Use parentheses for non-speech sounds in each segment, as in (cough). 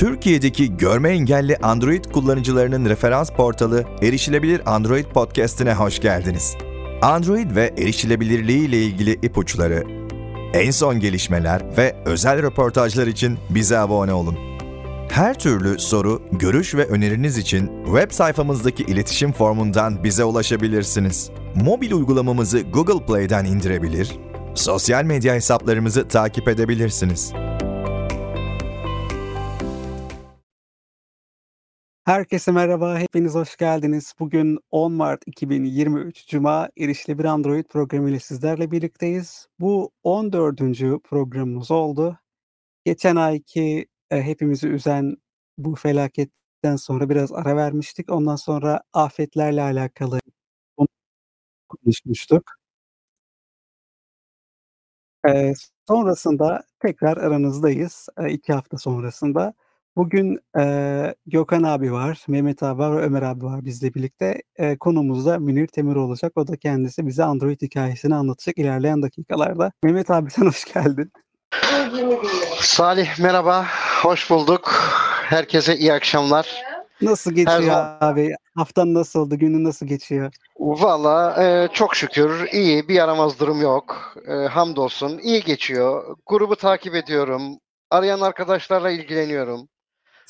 Türkiye'deki görme engelli Android kullanıcılarının referans portalı Erişilebilir Android Podcast'ine hoş geldiniz. Android ve erişilebilirliği ile ilgili ipuçları, en son gelişmeler ve özel röportajlar için bize abone olun. Her türlü soru, görüş ve öneriniz için web sayfamızdaki iletişim formundan bize ulaşabilirsiniz. Mobil uygulamamızı Google Play'den indirebilir, sosyal medya hesaplarımızı takip edebilirsiniz. Herkese merhaba, hepiniz hoş geldiniz. Bugün 10 Mart 2023 Cuma Erişilebilir Android programı ile sizlerle birlikteyiz. Bu 14. programımız oldu. Geçen ayki e, hepimizi üzen bu felaketten sonra biraz ara vermiştik. Ondan sonra afetlerle alakalı konuşmuştuk. E, sonrasında tekrar aranızdayız. E, iki hafta sonrasında. Bugün, eee, Gökhan abi var, Mehmet abi var Ömer abi var bizle birlikte. Eee, konumuz da Münir Temir olacak. O da kendisi bize Android hikâyesini anlatacak ilerleyen dakikalarda. Mehmet abi sen hoş geldin. Salih merhaba, hoş bulduk. Herkese iyi akşamlar. Nasıl geçiyor zaman- abi? Haftan nasıldı? Günün nasıl geçiyor? Valla e, çok şükür iyi, bir yaramaz durum yok. E, hamdolsun, iyi geçiyor. Grubu takip ediyorum. Arayan arkadaşlarla ilgileniyorum.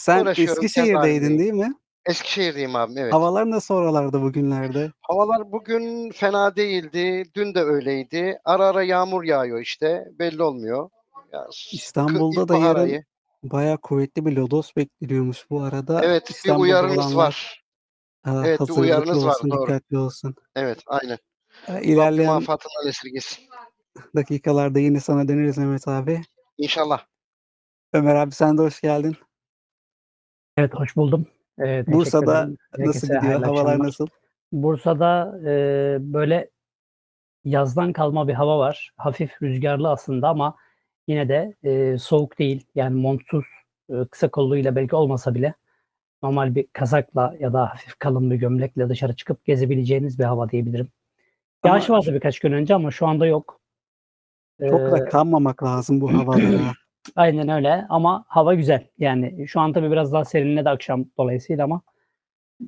Sen Eskişehir'deydin değil mi? Eskişehir'deyim abim, evet. Havalar nasıl oralarda bugünlerde? Havalar bugün fena değildi, dün de öyleydi. Ara ara yağmur yağıyor işte, belli olmuyor. Ya, İstanbul'da da yarın ayı. Bayağı kuvvetli bir lodos bekliyormuş bu arada. Evet, bir İstanbul'da uyarınız olanlar, var. eee, Evet, bir uyarınız var, olsun, doğru. dikkatli olsun. Evet, aynen. İlerleyen (laughs) dakikalarda yine sana döneriz Mehmet abi. İnşallah. Ömer abi sen de hoş geldin. Evet hoş buldum. Ee, Bursa'da nasıl gidiyor? Havalar akşamlar. nasıl? Bursa'da e, böyle yazdan kalma bir hava var. Hafif rüzgarlı aslında ama yine de e, soğuk değil. Yani montsuz, e, kısa kolluyla belki olmasa bile normal bir kazakla ya da hafif kalın bir gömlekle dışarı çıkıp gezebileceğiniz bir hava diyebilirim. Ama Yağış vardı birkaç gün önce ama şu anda yok. çok da Ee, kanmamak lazım bu havalara. (clears throat) Aynen öyle ama hava güzel. Yani şu an tabii biraz daha serinledi akşam dolayısıyla ama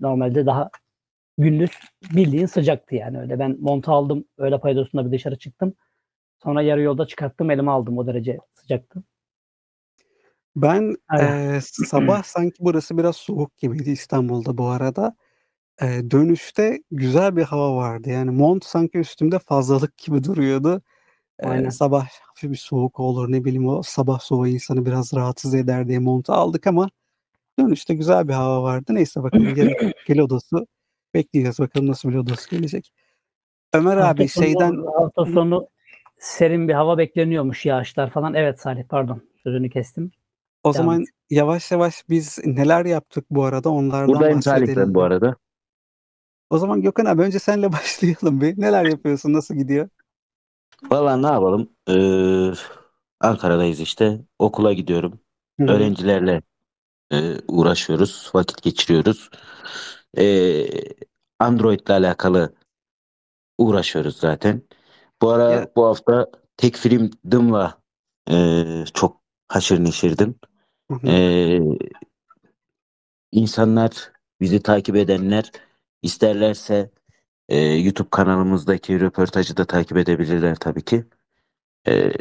normalde daha gündüz bildiğin sıcaktı yani öyle. Ben montu aldım öğle paydosunda bir dışarı çıktım. Sonra yarı yolda çıkarttım elime aldım o derece sıcaktı. Ben Aynen. eee, sabah (clears throat) sanki burası biraz soğuk gibiydi İstanbul'da bu arada. Eee, dönüşte güzel bir hava vardı. Yani mont sanki üstümde fazlalık gibi duruyordu. Aynen. sabah hafif bir soğuk olur ne bileyim o sabah soğuğu insanı biraz rahatsız eder diye montu aldık ama dönüşte güzel bir hava vardı. Neyse bakalım yarın Lodosu (laughs) bekleyeceğiz. Bakalım nasıl bir Lodos gelecek. Ömer Hafta abi sonu, şeyden hafta sonu serin bir hava bekleniyormuş yağışlar falan. Evet Salih pardon sözünü kestim. o Devam zaman et. yavaş yavaş biz neler yaptık bu arada onlardan Buradayım Salih bahsedelim. ben bu arada. O zaman Gökhan abi önce senle (laughs) başlayalım bir. Neler yapıyorsun? Nasıl gidiyor? Valla ne yapalım? Ee, Ankara'dayız işte. Okula gidiyorum. Hı hı. Öğrencilerle e, uğraşıyoruz. Vakit geçiriyoruz. Ee, Android'le alakalı uğraşıyoruz zaten. Bu ara Ya- bu hafta tek film Dım'la e, çok haşır neşirdim. Hı hı. Ee, insanlar, bizi takip edenler isterlerse e, YouTube kanalımızdaki röportajı da takip edebilirler tabii ki. Ee,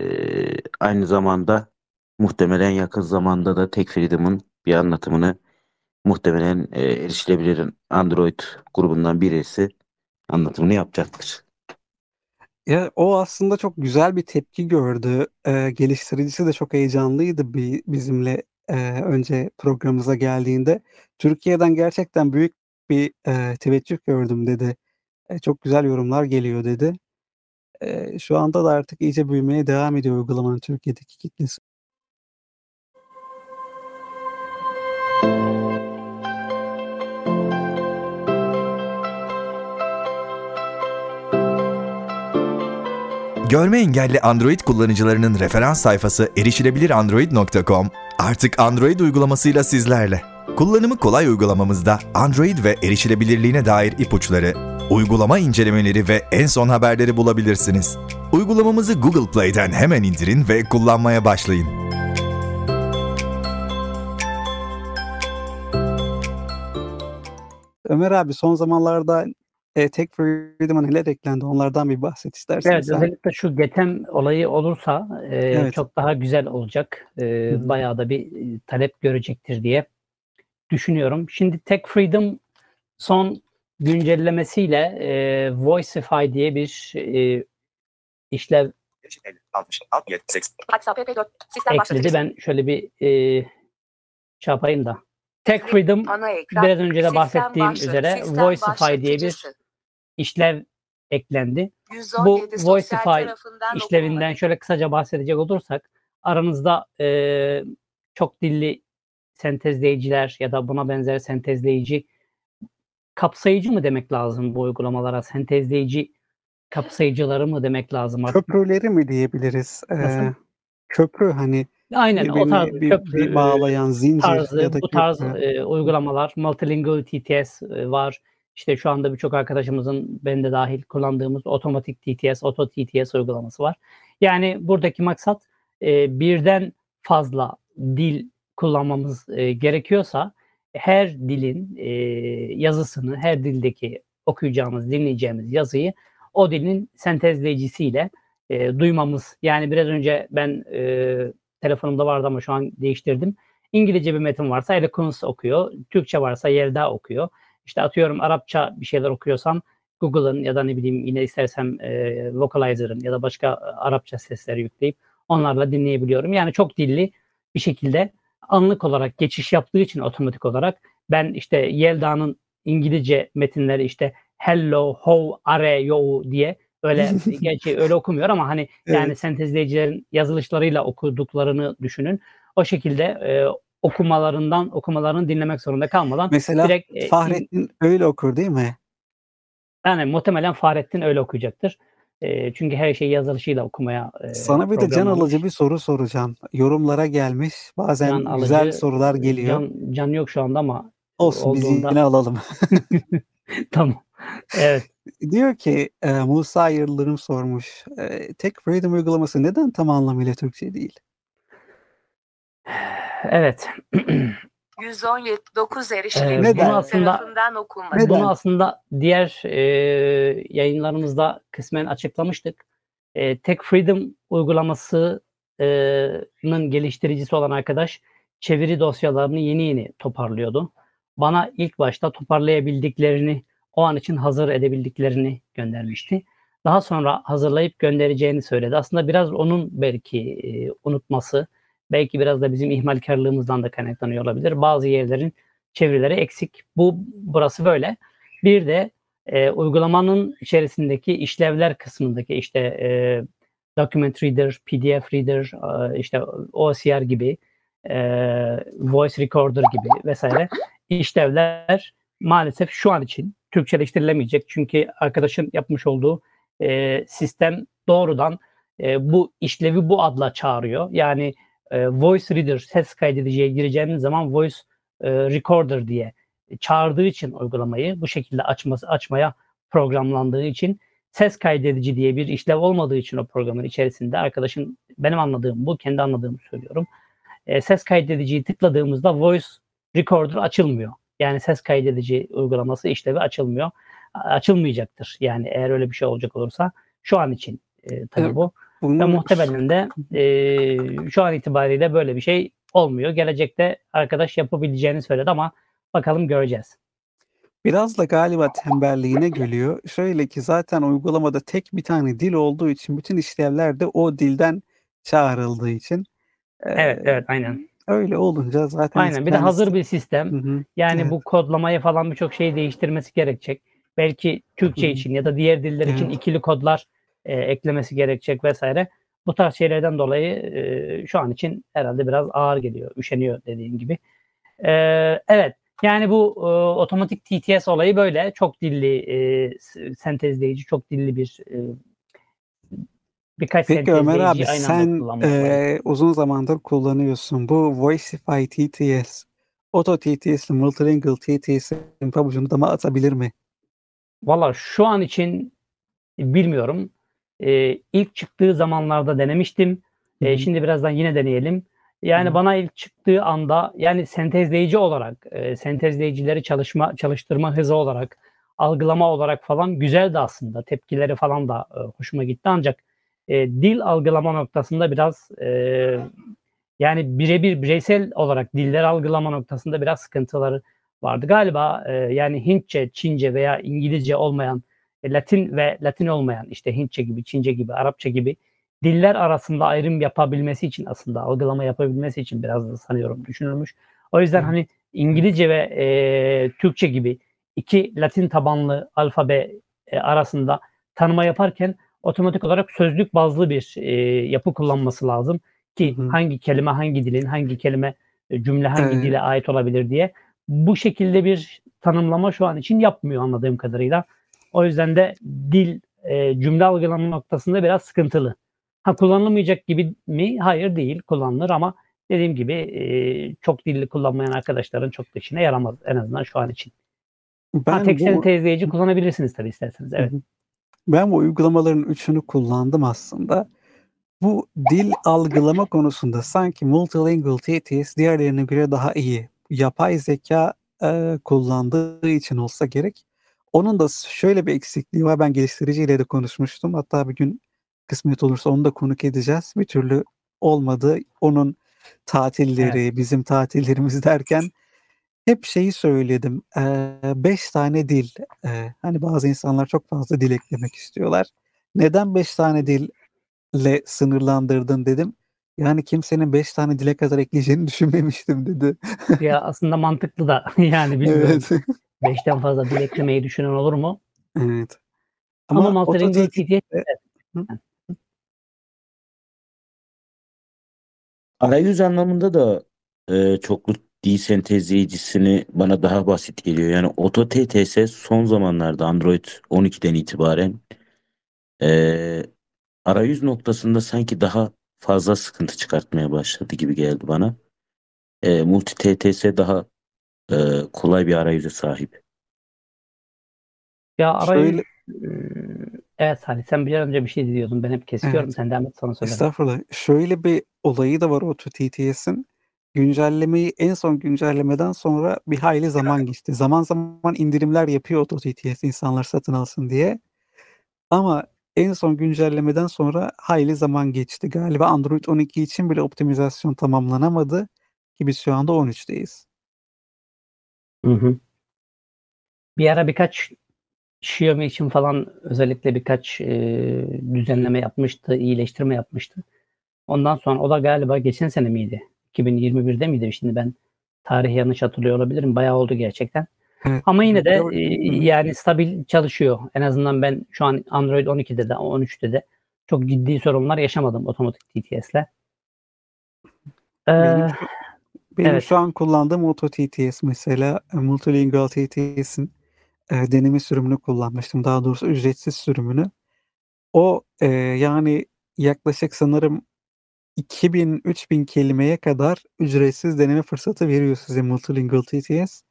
aynı zamanda muhtemelen yakın zamanda da Tek Freedom'un bir anlatımını muhtemelen e, erişilebilir Android grubundan birisi anlatımını yapacaktır. Ya o aslında çok güzel bir tepki gördü. Ee, geliştiricisi de çok heyecanlıydı bi- bizimle e, önce programımıza geldiğinde. Türkiye'den gerçekten büyük bir e, teveccüh gördüm dedi. E, çok güzel yorumlar geliyor dedi. E, şu anda da artık iyice büyümeye devam ediyor uygulamanın Türkiye'deki kitlesi. Görme engelli Android kullanıcılarının referans sayfası erişilebilirandroid.com artık Android uygulamasıyla sizlerle. Kullanımı kolay uygulamamızda Android ve erişilebilirliğine dair ipuçları, uygulama incelemeleri ve en son haberleri bulabilirsiniz. Uygulamamızı Google Play'den hemen indirin ve kullanmaya başlayın. Ömer abi son zamanlarda e, Tech Freedom neler eklendi onlardan bir bahset istersen. Evet sen. özellikle şu Getem olayı olursa e, evet. çok daha güzel olacak. E, bayağı da bir e, talep görecektir diye düşünüyorum. Şimdi Tech Freedom son güncellemesiyle e, Voicify diye bir e, işlev WhatsApp PP4 sistem ekledi. başlatıcısı. Ben şöyle bir e, şey yapayım da. Tech Freedom biraz önce de bahsettiğim başlat- üzere Voicify diye bir işlev eklendi. 117 sosyal Voicify tarafından işlevinden şöyle kısaca bahsedecek olursak aranızda e, çok dilli sentezleyiciler ya da buna benzer sentezleyici kapsayıcı mı demek lazım bu uygulamalara? Sentezleyici kapsayıcıları mı demek lazım artık? Köprüleri mi diyebiliriz? Ee, Nasıl? köprü hani Aynen o tarz bir, köprü, bir bağlayan zincir tarzı, ya da bu tarz e, uygulamalar, multilingual TTS e, var. İşte şu anda birçok arkadaşımızın ben de dahil kullandığımız otomatik TTS, auto TTS uygulaması var. Yani buradaki maksat e, birden fazla dil kullanmamız e, gerekiyorsa her dilin e, yazısını, her dildeki okuyacağımız, dinleyeceğimiz yazıyı o dilin sentezleyicisiyle e, duymamız. Yani biraz önce ben e, telefonumda vardı ama şu an değiştirdim. İngilizce bir metin varsa Eloquence okuyor. Türkçe varsa Yelda okuyor. İşte atıyorum Arapça bir şeyler okuyorsam Google'ın ya da ne bileyim yine istersem e, Vocalizer'ın ya da başka e, Arapça sesleri yükleyip onlarla dinleyebiliyorum. Yani çok dilli bir şekilde anlık olarak geçiş yaptığı için otomatik olarak ben işte Yelda'nın İngilizce metinleri işte hello, how, are, you diye öyle (laughs) gerçi öyle okumuyor ama hani yani Evet. sentezleyicilerin yazılışlarıyla okuduklarını düşünün. O şekilde e, okumalarından okumalarını dinlemek zorunda kalmadan Mesela direkt e, Fahrettin öyle okur değil mi? yani muhtemelen Fahrettin öyle okuyacaktır. E, çünkü her şeyi yazılışıyla okumaya e, Sana bir de can alıcı bir soru soracağım. Yorumlara gelmiş. Bazen Can güzel alıcı, sorular geliyor. Can, can yok şu anda ama Olsun olduğunda- yine alalım. (laughs) (laughs) tamam. Evet. Diyor ki e, Musa Yıldırım sormuş. E, Tech Freedom uygulaması neden tam anlamıyla Türkçe değil? Evet. (clears throat) 119 Ee, erişilebilir Neden? bunu aslında tarafından okunmadı. Neden? Bunu aslında diğer e, yayınlarımızda kısmen açıklamıştık. E, Tech Freedom uygulamasının geliştiricisi olan arkadaş çeviri dosyalarını yeni yeni toparlıyordu. Bana ilk başta toparlayabildiklerini, o an için hazır edebildiklerini göndermişti. Daha sonra hazırlayıp göndereceğini söyledi. Aslında biraz onun belki e, unutması, belki biraz da bizim ihmalkarlığımızdan da kaynaklanıyor olabilir. Bazı yerlerin çevirileri eksik. Bu burası böyle. Bir de e, uygulamanın içerisindeki işlevler kısmındaki işte e, document reader, PDF reader, e, işte OCR gibi, e, voice recorder gibi vesaire işlevler maalesef şu an için Türkçeleştirilemeyecek. Çünkü arkadaşın yapmış olduğu e, sistem doğrudan e, bu işlevi bu adla çağırıyor. Yani e, voice reader ses kaydediciye gireceğiniz zaman voice e, recorder diye çağırdığı için uygulamayı bu şekilde açması açmaya programlandığı için ses kaydedici diye bir işlev olmadığı için o programın içerisinde arkadaşın benim anladığım bu kendi anladığımı söylüyorum. E, ses kaydediciyi tıkladığımızda voice recorder açılmıyor. Yani ses kaydedici uygulaması işlevi açılmıyor. Açılmayacaktır. Yani eğer öyle bir şey olacak olursa şu an için e, tabii Evet. bu. Ve Bunu muhtemelen de e, şu an itibariyle böyle bir şey olmuyor. Gelecekte arkadaş yapabileceğini söyledi ama bakalım göreceğiz. biraz da galiba tembelliğine geliyor. Şöyle ki zaten uygulamada tek bir tane dil olduğu için bütün işlevler de o dilden çağrıldığı için e, Evet, evet, aynen. öyle olunca zaten Aynen. Bir de hazır bir sistem. Hı hı. Yani Evet. bu kodlamayı falan birçok şeyi değiştirmesi gerekecek. Belki Türkçe Hı hı. için ya da diğer diller için Evet. ikili kodlar e, eklemesi gerekecek vesaire. Bu tarz şeylerden dolayı e, şu an için herhalde biraz ağır geliyor. Üşeniyor dediğim gibi. E, evet. Yani bu e, otomatik TTS olayı böyle. Çok dilli e, sentezleyici, çok dilli bir e, birkaç Peki Ömer abi sen e, uzun zamandır kullanıyorsun. Bu Voicify TTS, Auto TTS, Multilingual TTS'in pabucunu da mı atabilir mi? Valla şu an için bilmiyorum. Ee, ilk çıktığı zamanlarda denemiştim. Hı. şimdi birazdan yine deneyelim. Yani Hı. bana ilk çıktığı anda yani sentezleyici olarak, e, sentezleyicileri çalışma çalıştırma hızı olarak, algılama olarak falan güzeldi aslında. Tepkileri falan da e, hoşuma gitti ancak e, dil algılama noktasında biraz e, yani birebir bireysel olarak diller algılama noktasında biraz sıkıntıları vardı. Galiba e, yani Hintçe, Çince veya İngilizce olmayan, e, Latin ve Latin olmayan işte Hintçe gibi, Çince gibi, Arapça gibi diller arasında ayrım yapabilmesi için aslında algılama yapabilmesi için biraz da sanıyorum düşünülmüş. O yüzden hani İngilizce ve e, Türkçe gibi iki Latin tabanlı alfabe e, arasında tanıma yaparken otomatik olarak sözlük bazlı bir e, yapı kullanması lazım ki Hı hı. hangi kelime hangi dilin hangi kelime e, cümle hangi Evet. dile ait olabilir diye bu şekilde bir tanımlama şu an için yapmıyor anladığım kadarıyla. O yüzden de dil e, cümle algılama noktasında biraz sıkıntılı. Ha kullanılmayacak gibi mi? Hayır değil kullanılır ama dediğim gibi e, çok dilli kullanmayan arkadaşların çok da işine yaramaz en azından şu an için. Ha, Ben tek bu, sentezleyici kullanabilirsiniz tabii isterseniz. Evet. Ben bu uygulamaların üçünü kullandım aslında. Bu dil algılama konusunda sanki multilingual TTS diğerlerine göre daha iyi. Yapay zeka e, kullandığı için olsa gerek. Onun da şöyle bir eksikliği var. Ben geliştiriciyle de konuşmuştum. Hatta bir gün kısmet olursa onu da konuk edeceğiz. Bir türlü olmadı. Onun tatilleri, bizim tatillerimiz derken hep şeyi söyledim. Eee 5 tane dil. Eee, hani bazı insanlar çok fazla dil eklemek istiyorlar. Neden 5 tane dille sınırlandırdın dedim. Yani kimsenin 5 tane dile kadar ekleyeceğini (laughs) düşünmemiştim dedi. Ya aslında mantıklı da (laughs) yani bilmiyorum. Evet. Beşten fazla dil eklemeyi düşünen olur mu? Evet. Ama, Ama Auto TTS Arayüz anlamında da e, çoklu dil sentezleyicisini bana daha basit geliyor. Yani Auto TTS son zamanlarda Android 12'den itibaren e, arayüz noktasında sanki daha fazla sıkıntı çıkartmaya başladı gibi geldi bana. E, Multi TTS daha e, kolay bir arayüze sahip. ya arayüz Şöyle, Eee, Evet Salih sen bir önce bir şey diyordun. Ben hep kesiyorum. evet. Sen devam et sonra söylerim. Estağfurullah. Şöyle bir olayı da var Auto TTS'in. Güncellemeyi en son güncellemeden sonra bir hayli zaman geçti. Zaman zaman indirimler yapıyor Auto TTS insanlar satın alsın diye. Ama en son güncellemeden sonra hayli zaman geçti. Galiba Android 12 için bile optimizasyon tamamlanamadı ki biz şu anda 13'teyiz. Hı hı. Bir ara birkaç Xiaomi için falan özellikle birkaç eee, düzenleme yapmıştı, iyileştirme yapmıştı. Ondan sonra o da galiba geçen sene miydi? 2021'de miydi? Şimdi ben tarihi yanlış hatırlıyor olabilirim. Bayağı oldu gerçekten. Evet. Ama yine de Hı hı. yani stabil çalışıyor. En azından ben şu an Android 12'de de 13'te de çok ciddi sorunlar yaşamadım otomatik TTS'le. Şu, benim evet. şu an kullandığım Auto TTS mesela e, Multilingual TTS'in e, deneme sürümünü kullanmıştım. Daha doğrusu ücretsiz sürümünü. O e, yani yaklaşık sanırım 2000-3000 kelimeye kadar ücretsiz deneme fırsatı veriyor size Multilingual TTS.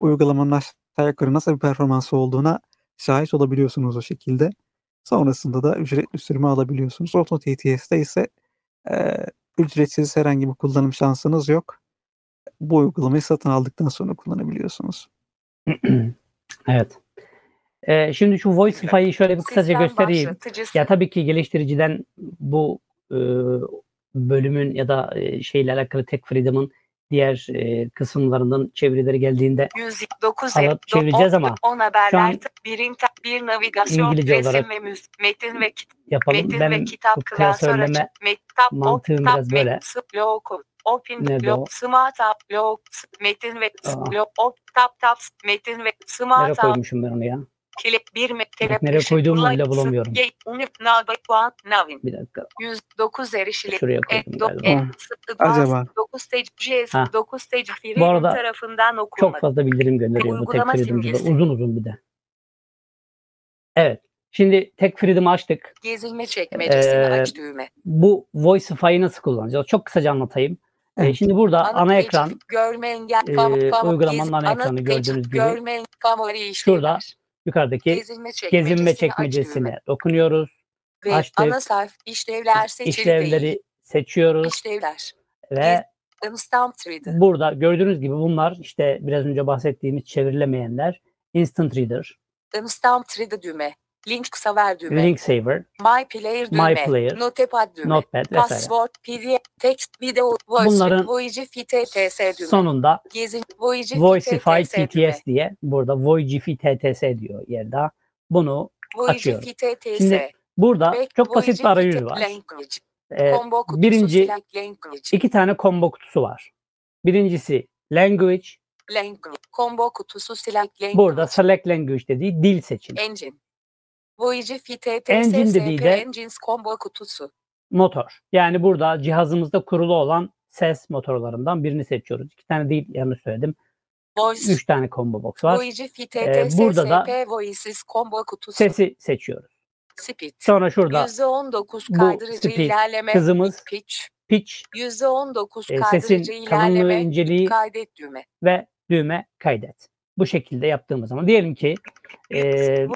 Uygulamanın aşağı yukarı nasıl bir performansı olduğuna şahit olabiliyorsunuz o şekilde. Sonrasında da ücretli sürümü alabiliyorsunuz. Auto TTS'te ise e, ücretsiz herhangi bir kullanım şansınız yok. Bu uygulamayı satın aldıktan sonra kullanabiliyorsunuz. (clears throat) Evet. Eee, şimdi şu Voicify'ı şöyle bir kısaca Sistem göstereyim. başlatıcısı. Ya tabii ki geliştiriciden bu e, bölümün ya da e, şeyle alakalı Tech Freedom'ın diğer e, kısımlarından çevirileri geldiğinde 109 alıp çevireceğiz ama 10 şu haberler an bir, inter- bir navigasyon İngilizce resim olarak ve müzik metin ve kit- yapalım. metin ve Benim kitap klasörleme tap biraz böyle. met open lo smart app lo metin ve lo op tap tap metin ve Nereye smart app koymuşum ben onu ya? kilit bir Bak nereye koyduğumu bile like, bulamıyorum. ye- unip nava puan navin Bir dakika. 109 erişili Şuraya e, koydum galiba. e, acaba? 9 stage JS Ha. 9 stage Bu arada tarafından Çok okunmadı. fazla bildirim gönderiyor bu Uygulama Freedom'da. Uzun uzun bir de. Evet. Şimdi Tech Freedom'ı açtık. Gezilme çekmecesini Ee, aç düğme. Bu Voicify'ı nasıl kullanacağız? Çok kısaca anlatayım. E, Evet. şimdi burada Ana ana ekran görme engel e, uygulamanın ana ekranı gördüğünüz gibi görme şurada yukarıdaki Gezilme çekmecesini gezinme çekmecesine dokunuyoruz. Ve Açtık. ana sayfa işlevler seçili değil. İşlevleri seçiyoruz. İşlevler. ve Instant Reader. burada gördüğünüz gibi bunlar işte biraz önce bahsettiğimiz çevrilemeyenler Instant Reader, Instant Reader düğme. Link kısa ver düğme. Link Saver, My Player My düğme. Player, Notepad düğme. Notepad vesaire. Password, PDF, text, video, voice, Bunların Voice FTTS düğme. Sonunda Gezin, Voice Voicify FTTS düğme. TTS diye burada Voicify TTS diyor yerde. Bunu Voice açıyorum. FTTS. Şimdi burada Back- çok basit bir arayüz var. Language. Ee, Combo kutusu birinci language. iki tane combo kutusu var. Birincisi language. Language. Combo kutusu select language. Burada select language dediği dil seçin. Engine. Voyager FTTS Engine dediği SP de- Engines combo kutusu. Motor. Yani burada cihazımızda kurulu olan ses motorlarından birini seçiyoruz. İki tane değil yanlış söyledim. Voice. Üç tane combo box var. Voyager FTTS burada da Voices combo kutusu. Sesi seçiyoruz. Speed. Sonra şurada %19 bu kaydırıcı speed ilerleme. hızımız, Pitch. pitch, %19 e, kaydırıcı sesin kalınlığı, ilerleme. inceliği Kaydet düğme. ve düğme kaydet. Bu şekilde yaptığımız zaman diyelim ki e,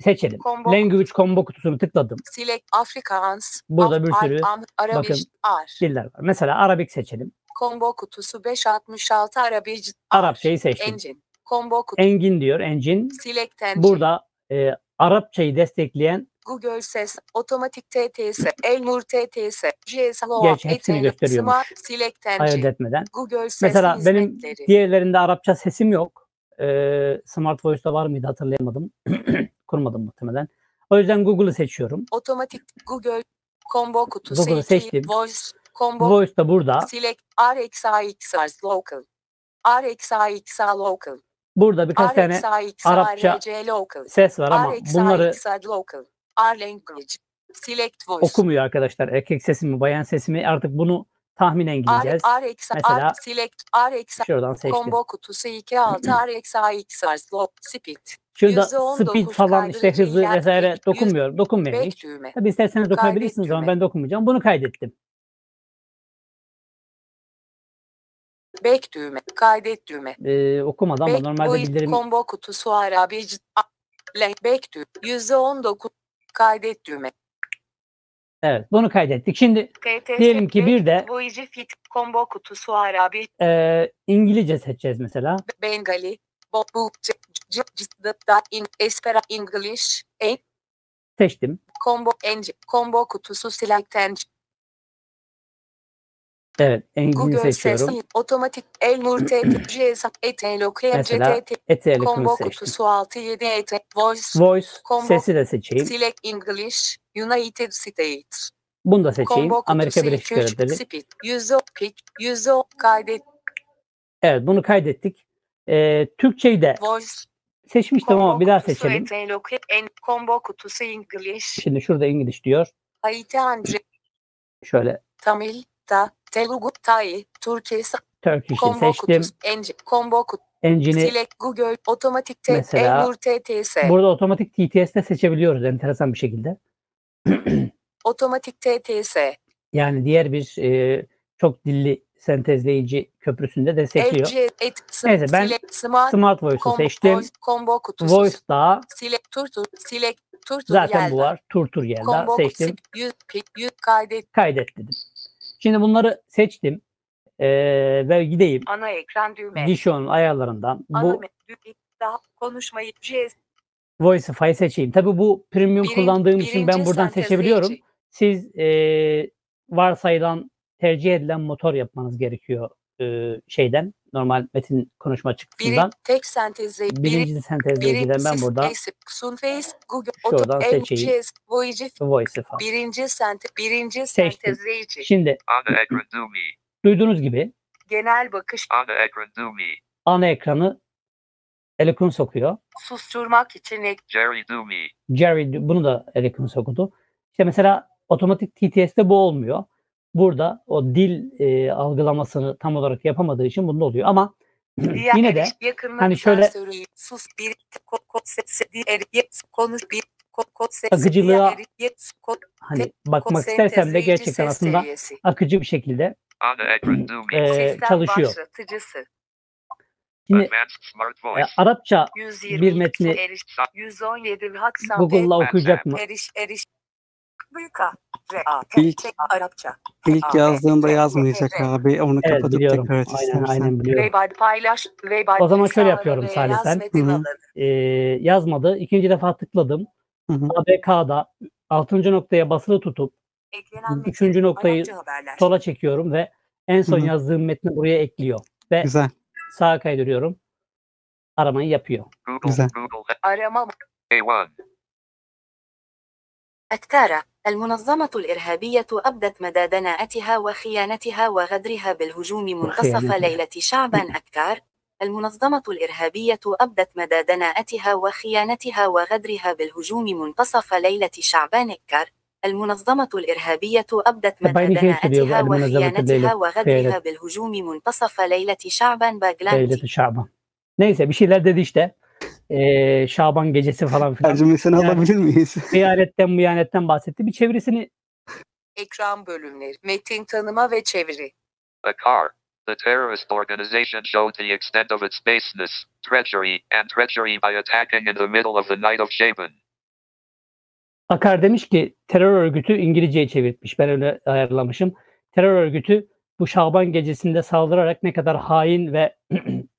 seçelim. Combo Language combo kutusunu tıkladım. Select Afrikaans. Burada bir Ar- sürü Arabic. bakın Ar. Diller var. Mesela Arabik seçelim. Combo kutusu 566 Arabic. Ar. Arapçayı seçtim. Engine. Combo kutu. Engin diyor engine. Select engine. Burada e, Arapçayı destekleyen Google Ses, Otomatik TTS, Elmur TTS, hepsini gösteriyormuş. Smart Select ayırt etmeden. Google Ses Mesela benim hizmetleri, diğerlerinde Arapça sesim yok. Ee, Smart Voice'da var mıydı hatırlayamadım. (clears throat) Kurmadım muhtemelen. O yüzden Google'ı seçiyorum. Otomatik Google, Combo kutusu Google'ı 2, seçtim. Voice, Combo, Voice da burada. Select, RXAXR Local, RXAXR Local, Burada birkaç tane RXAXR Arapça ses var ama bunları R Language, Select Voice, okumuyor arkadaşlar. Erkek sesimi, bayan sesimi artık bunu tahminen gideceğiz. R, Mesela- R, Select, RX, Şuradan seçtim. Combo kutusu 26 RXAXR Slow Speed. Şurada %19 speed falan işte hızı vesaire. Dokunmuyorum Back hiç. Tabi isterseniz dokunabilirsiniz ama ben dokunmayacağım. Bunu kaydettim. Back düğme. Kaydet düğme. Ee, okumadı ama normalde bildirim Combo kutusu Arabic. Back düğme. %19 kaydet düğme. Evet bunu kaydettik. Şimdi TTS Diyelim ki bir de- Voice Fit Combo kutusu Arabic. e, İngilizce seçeceğiz mesela. Bengali. İn Espera English. En Seçtim. combo. Combo kutusu Select Engine. Evet Google seçiyorum. Sesi, otomatik Elmur TT, GSM, ETL, Mesela Eti combo kutusu 67 ET, Voice, Voice Combo- sesi de seçeyim. Select English, United States, Bunu da seçeyim. combo Amerika Birleşik 2, Devletleri. Speed, 100, pitch, 100, kaydet, Evet bunu kaydettik. E, Türkçeyi de Voice, seçmiştim combo ama bir daha seçelim. En combo kutusu English, Şimdi şurada İngiliz diyor. Haiti Andre, Şöyle Tamil, Ta, Telugu, Thai, Türkçe, Turkish'i combo kutusu, Engine, combo kutusu, Engine'i Select Google, otomatik T, Mesela- Elmur TTS, burada otomatik TTS de seçebiliyoruz enteresan bir şekilde. (clears throat) otomatik TTS, Yani diğer bir e, çok dilli sentezleyici köprüsünde destekliyor. LG, et, Neyse, ben select, smart, Smart Voice'u combo, seçtim. voice, combo kutusu, Voice daha select, turtur, select, turtur, zaten yelda, bu var. Turtur Yelda combo seçtim. kutusu, yüz, pik, yüz, kaydet, Kaydet dedim. Şimdi bunları seçtim. E, ve gideyim. ana ekran düğme, Dishon'un ayarlarından ana bu daha konuşmayı, CS, Voicify seçeyim. Tabii bu premium Birin- kullandığım için ben buradan seçebiliyorum. Siz e, varsayılan tercih edilen motor yapmanız gerekiyor e, şeyden. Normal metin konuşma Biri, çıktısından. tek sentezleyici, biri, Birinci sentezleyiciden ben buradan Sunface, Google, Şuradan seçeyim. LGS, Voyager, Voicify. birinci sente, birinci sentezleyici, Şimdi duyduğunuz gibi genel bakış, Ana ekranı Eloquence sokuyor. susturmak için ek, Jerry Dumi. Jerry bunu da Eloquence okudu. İşte mesela otomatik TTS'de bu olmuyor. Burada o dil e, algılamasını tam olarak yapamadığı için bunda oluyor. Ama Diğer (clears throat) yine de hani şöyle- sus bir konuş bir Akıcılığa hani bakmak istersem de gerçekten aslında akıcı bir şekilde (clears throat) e, çalışıyor. Şimdi e. Arapça 120 bir metni eriş 117 Watson Google'la okuyacak mı? eriş eriş Büyük A. R A. İlk, T Arapça. İlk yazdığında yazmayacak abi. Onu evet, kapatıp biliyorum. tekrar et aynen, aynen biliyorum. Reybad paylaş. Reybad o zaman şöyle yapıyorum Salih ee, yazmadı. İkinci defa tıkladım. ABK'da 6. noktaya basılı tutup Eklenen üçüncü noktayı sola çekiyorum ve en son Hı-hı. yazdığım metni buraya ekliyor. Ve Güzel. sağa kaydırıyorum. Aramayı yapıyor. Google, Güzel. Google. Arama. A1. Ektara. المنظمة الإرهابية أبدت مدى دناءتها وخيانتها وغدرها بالهجوم منتصف. ليلة شعبان أكار المنظمة الإرهابية أبدت مدى دناءتها وخيانتها وغدرها بالهجوم منتصف ليلة شعبان أكار المنظمة الإرهابية أبدت مدى دناءتها وخيانتها وغدرها. بالهجوم منتصف ليلة شعبان باغلانتي Devleti Şaban. Neyse bir şeyler dedi işte. Ee, Şaban gecesi falan filan. Tercümesini Yani- alabilir miyiz? (laughs) Hıyanetten mıyanetten bahsetti. Bir çevirisini ekran bölümleri. Metin tanıma ve çeviri. A car. The terrorist organization showed the extent of its baseness, treachery, and treachery by attacking in the middle of the night of Shaban. Akar demiş ki terör örgütü İngilizceye çevirtmiş. Ben öyle ayarlamışım. Terör örgütü bu Şaban gecesinde saldırarak ne kadar hain ve (clears throat)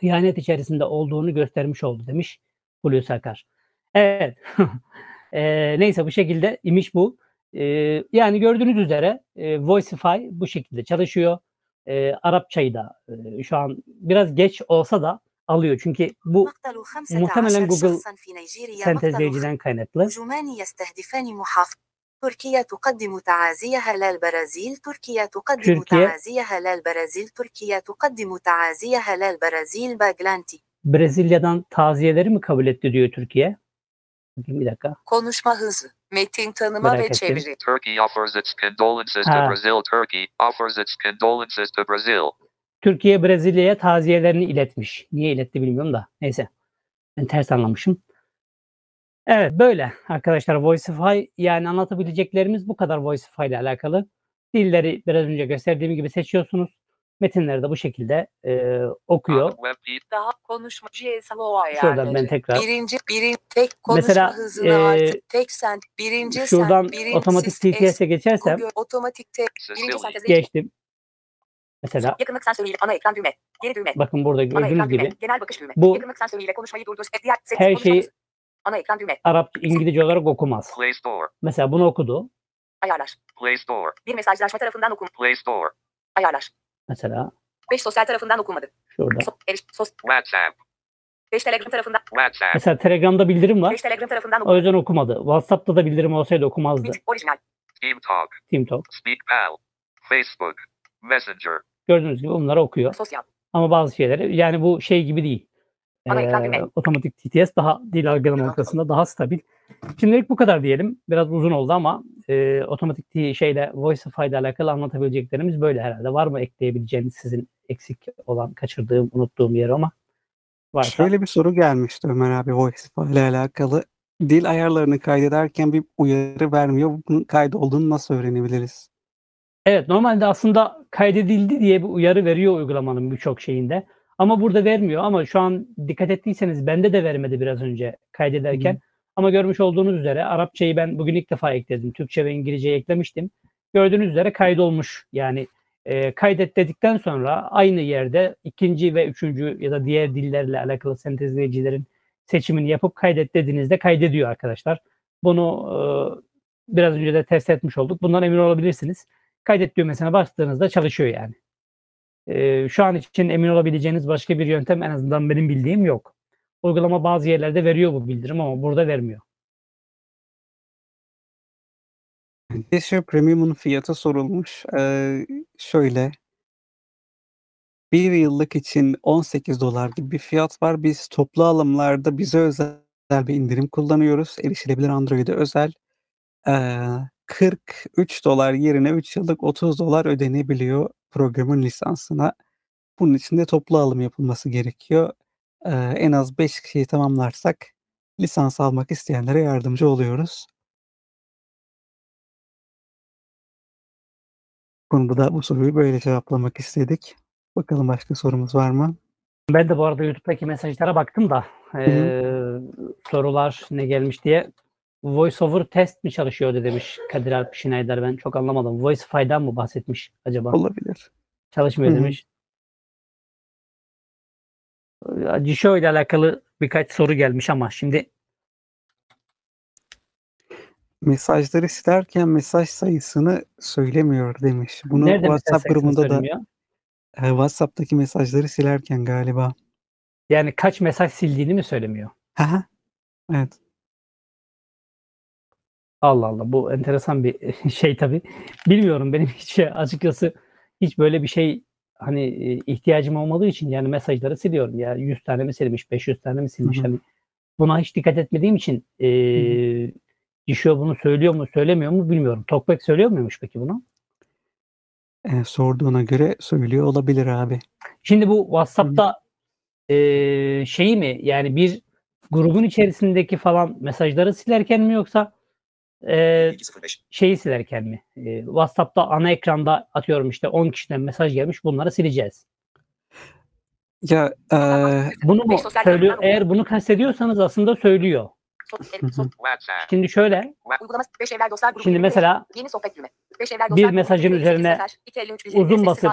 hıyanet içerisinde olduğunu göstermiş oldu demiş Hulusi Akar. Evet. (laughs) e, neyse bu şekilde imiş bu. E, yani gördüğünüz üzere e, Voicify bu şekilde çalışıyor. E, Arapçayı da e, şu an biraz geç olsa da alıyor. Çünkü bu muhtemelen Google sentezleyiciden kaynaklı. هجومان يستهدفان محافظ تركيا تقدم تعازيها للبرازيل تركيا تقدم تركيا. تعازيها للبرازيل تركيا تقدم تعازيها للبرازيل باغلانتي Brezilya'dan taziyeleri mi kabul etti diyor Türkiye. Bakayım bir dakika. Konuşma hızı. Metin tanıma Merak ve ettim. çeviri. Turkey offers its condolences to Ha. Brazil. Turkey offers its condolences to Brazil. Türkiye Brezilya'ya taziyelerini iletmiş. Niye iletti bilmiyorum da. Neyse. Ben ters anlamışım. Evet böyle arkadaşlar Voicify yani anlatabileceklerimiz bu kadar Voicify ile alakalı. Dilleri biraz önce gösterdiğim gibi seçiyorsunuz. Metinleri de bu şekilde e, okuyor. Daha konuşma GSO ayarları. Şuradan ben tekrar Birinci, birin, tek konuşma Mesela, hızını e, artık tek sent, birinci şuradan birinci otomatik TTS'e geçersem Google otomatik tek, birinci sentezleyici, geçtim. Mesela yakınlık sensörüyle ana ekran düğme, geri düğme, bakın burada gördüğünüz düğme, gibi genel bakış düğme, bu- yakınlık sensörüyle konuşmayı durdur, diğer ses, her şeyi ana ekran düğme, Arapça, İngilizce olarak okumaz. Play Store. Mesela bunu okudu. ayarlar, Play Store. bir mesajlaşma tarafından okum, Play Store. ayarlar, Mesela 5 sosyal tarafından okunmadı, şurada. so, eriş, sos, WhatsApp. 5 telegram tarafından, WhatsApp. Mesela Telegram'da bildirim var. 5 telegram tarafından O okunmadı, yüzden okumadı. WhatsApp'ta da bildirim olsaydı okumazdı. Bit- orijinal, Team Talk. TeamTalk. SpeakPal. Facebook. Messenger. Gördüğünüz gibi bunları okuyor. sosyal, Ama bazı şeyleri yani bu şey gibi değil. Düğme. otomatik TTS daha dil algılama noktasında daha stabil. Şimdilik bu kadar diyelim. Biraz uzun oldu ama e, otomatik şeyle Voicify ile alakalı anlatabileceklerimiz böyle herhalde. Var mı ekleyebileceğiniz sizin eksik olan, kaçırdığım, unuttuğum yer ama varsa. Şöyle bir soru gelmişti Ömer abi Voicify ile alakalı. Dil ayarlarını kaydederken bir uyarı vermiyor. Bunun kaydı olduğunu nasıl öğrenebiliriz? Evet normalde aslında kaydedildi diye bir uyarı veriyor uygulamanın birçok şeyinde. Ama burada vermiyor ama şu an dikkat ettiyseniz bende de vermedi biraz önce kaydederken. Ama görmüş olduğunuz üzere Arapçayı ben bugün ilk defa ekledim. Türkçe ve İngilizceyi eklemiştim. Gördüğünüz üzere kaydolmuş. Yani e, kaydet dedikten sonra aynı yerde ikinci ve üçüncü ya da diğer dillerle alakalı sentezleyicilerin seçimini yapıp kaydet dediğinizde kaydediyor arkadaşlar. Bunu e, biraz önce de test etmiş olduk. Bundan emin olabilirsiniz. Kaydet düğmesine bastığınızda çalışıyor yani. Ee, şu an için emin olabileceğiniz başka bir yöntem en azından benim bildiğim yok. Uygulama bazı yerlerde veriyor bu bildirim ama burada vermiyor. Kesher Premium'un fiyatı sorulmuş. Ee, şöyle. Bir yıllık için 18 dolar gibi bir fiyat var. Biz toplu alımlarda bize özel bir indirim kullanıyoruz. Erişilebilir Android'e özel. Ee, 43 dolar yerine 3 yıllık 30 dolar ödenebiliyor programın lisansına. Bunun için de toplu alım yapılması gerekiyor. Ee, en az 5 kişiyi tamamlarsak lisans almak isteyenlere yardımcı oluyoruz. Konuda da bu soruyu böyle cevaplamak istedik. Bakalım başka sorumuz var mı? Ben de bu arada YouTube'daki mesajlara baktım da eee, sorular ne gelmiş diye voice over test mi çalışıyordu demiş Kadir Alp Schneider. Ben çok anlamadım. Voicify'dan mı bahsetmiş acaba? Olabilir. Çalışmıyor Hı hı. demiş. Cisho ile alakalı birkaç soru gelmiş ama şimdi Mesajları silerken mesaj sayısını söylemiyor demiş. Bunu nerede WhatsApp grubunda da e, WhatsApp'taki mesajları silerken galiba. Yani kaç mesaj sildiğini mi söylemiyor? Haha. Evet. Allah Allah bu enteresan bir (laughs) şey tabii. Bilmiyorum benim hiç açıkçası hiç böyle bir şey hani e, ihtiyacım olmadığı için yani mesajları siliyorum. Ya 100 tane mi silmiş, 500 tane mi silmiş hani buna hiç dikkat etmediğim için e, Dişo bunu söylüyor mu söylemiyor mu bilmiyorum. Talkback söylüyor muymuş peki bunu? E, sorduğuna göre söylüyor olabilir abi. Şimdi bu WhatsApp'ta e, şeyi mi yani bir grubun içerisindeki falan mesajları silerken mi yoksa e, şeyi silerken mi? E, WhatsApp'ta ana ekranda atıyorum işte 10 kişiden mesaj gelmiş bunları sileceğiz. Ya e, Bunu mu Beş söylüyor? Eğer bunu kastediyorsanız aslında söylüyor. (laughs) Şimdi şöyle uygulama 5 evler dostlar grubu. şimdi 21, mesela Yeni sohbet düğme. 5 evler Bir mesajın 28 üzerine mesaj, 253 uzun basıp-.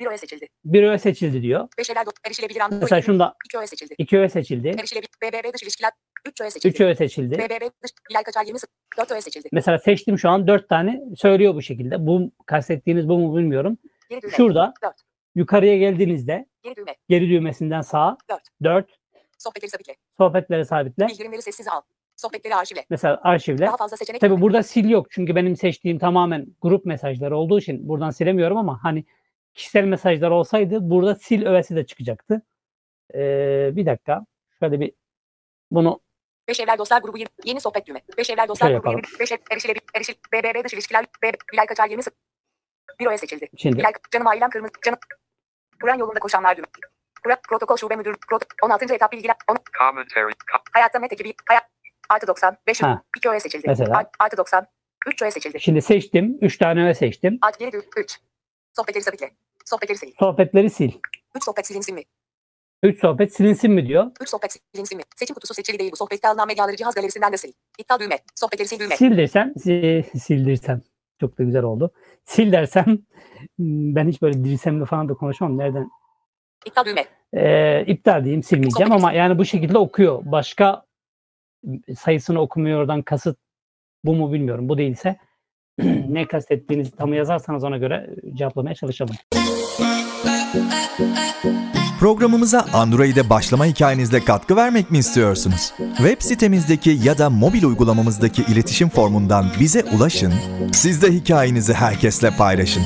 Bir öğe seçildi. bir öğe seçildi diyor. 5 evler do- erişilebilir Android. Mesela şunda 2 öğe seçildi. iki öğe seçildi. Erişilebilir BBB dış ilişkiler 3 öğe seçildi. Üç öğe seçildi. BBB dış Bilal Kaçar 20 4 öğe seçildi. Mesela seçtim şu an dört tane söylüyor bu şekilde. Bu kastettiğiniz bu mu bilmiyorum. Geri düğme. Şurada Dört. yukarıya geldiğinizde Geri düğme. geri düğmesinden sağa Dört. 4 Sohbetleri sabitle. sohbetleri sabitle. Bildirimleri sessize al. Sohbetleri arşivle. Mesela arşivle. Daha fazla seçenek. Tabii burada sil yok. Çünkü benim seçtiğim tamamen grup mesajları olduğu için buradan silemiyorum ama hani kişisel mesajlar olsaydı burada sil öğesi de çıkacaktı. Ee, bir dakika. Şöyle bir bunu 5 evler dostlar grubu 20. Yeni sohbet düğme. 5 evler dostlar Şöyle grubu 20. 5 ev erişilebilir. Erişil. BBB dış ilişkiler. B, Bilal Kaçar 20 Bir öğe seçildi. şimdi Bilal canım ailem kırmızı. Canım. Kur'an yolunda koşanlar düğme. Kur'an protokol şube müdür. Prot 16. etap bilgiler. On, Commentary. Co- hayatta met ekibi. Hayat. Artı 90. 5 Ha. 2 öğe seçildi. Mesela? Art- Artı 90. 3 öğe seçildi. şimdi seçtim. 3 tane öğe seçtim. Alt geri düğüm. 3. Sohbetleri sabitle. Sohbetleri sil. Sohbetleri sil. 3 sohbet silinsin mi? 3 sohbet silinsin mi diyor. 3 sohbet silinsin mi? Seçim kutusu seçili değil bu. Sohbette alınan medyaları cihaz galerisinden de sil. İptal düğme. Sohbetleri sil düğme. Sildirsem, si- sildirsem. Çok da güzel oldu. Sil dersem hmm, ben hiç böyle dirsemli falan da konuşmam. Nereden? İptal düğme. Ee, iptal diyeyim silmeyeceğim ama yani bu şekilde okuyor. Başka sayısını okumuyor oradan kasıt bu mu bilmiyorum. Bu değilse (clears throat) ne kastettiğinizi tam yazarsanız ona göre cevaplamaya çalışalım. Programımıza Android'e başlama hikayenizle katkı vermek mi istiyorsunuz? Web sitemizdeki ya da mobil uygulamamızdaki iletişim formundan bize ulaşın, siz de hikayenizi herkesle paylaşın.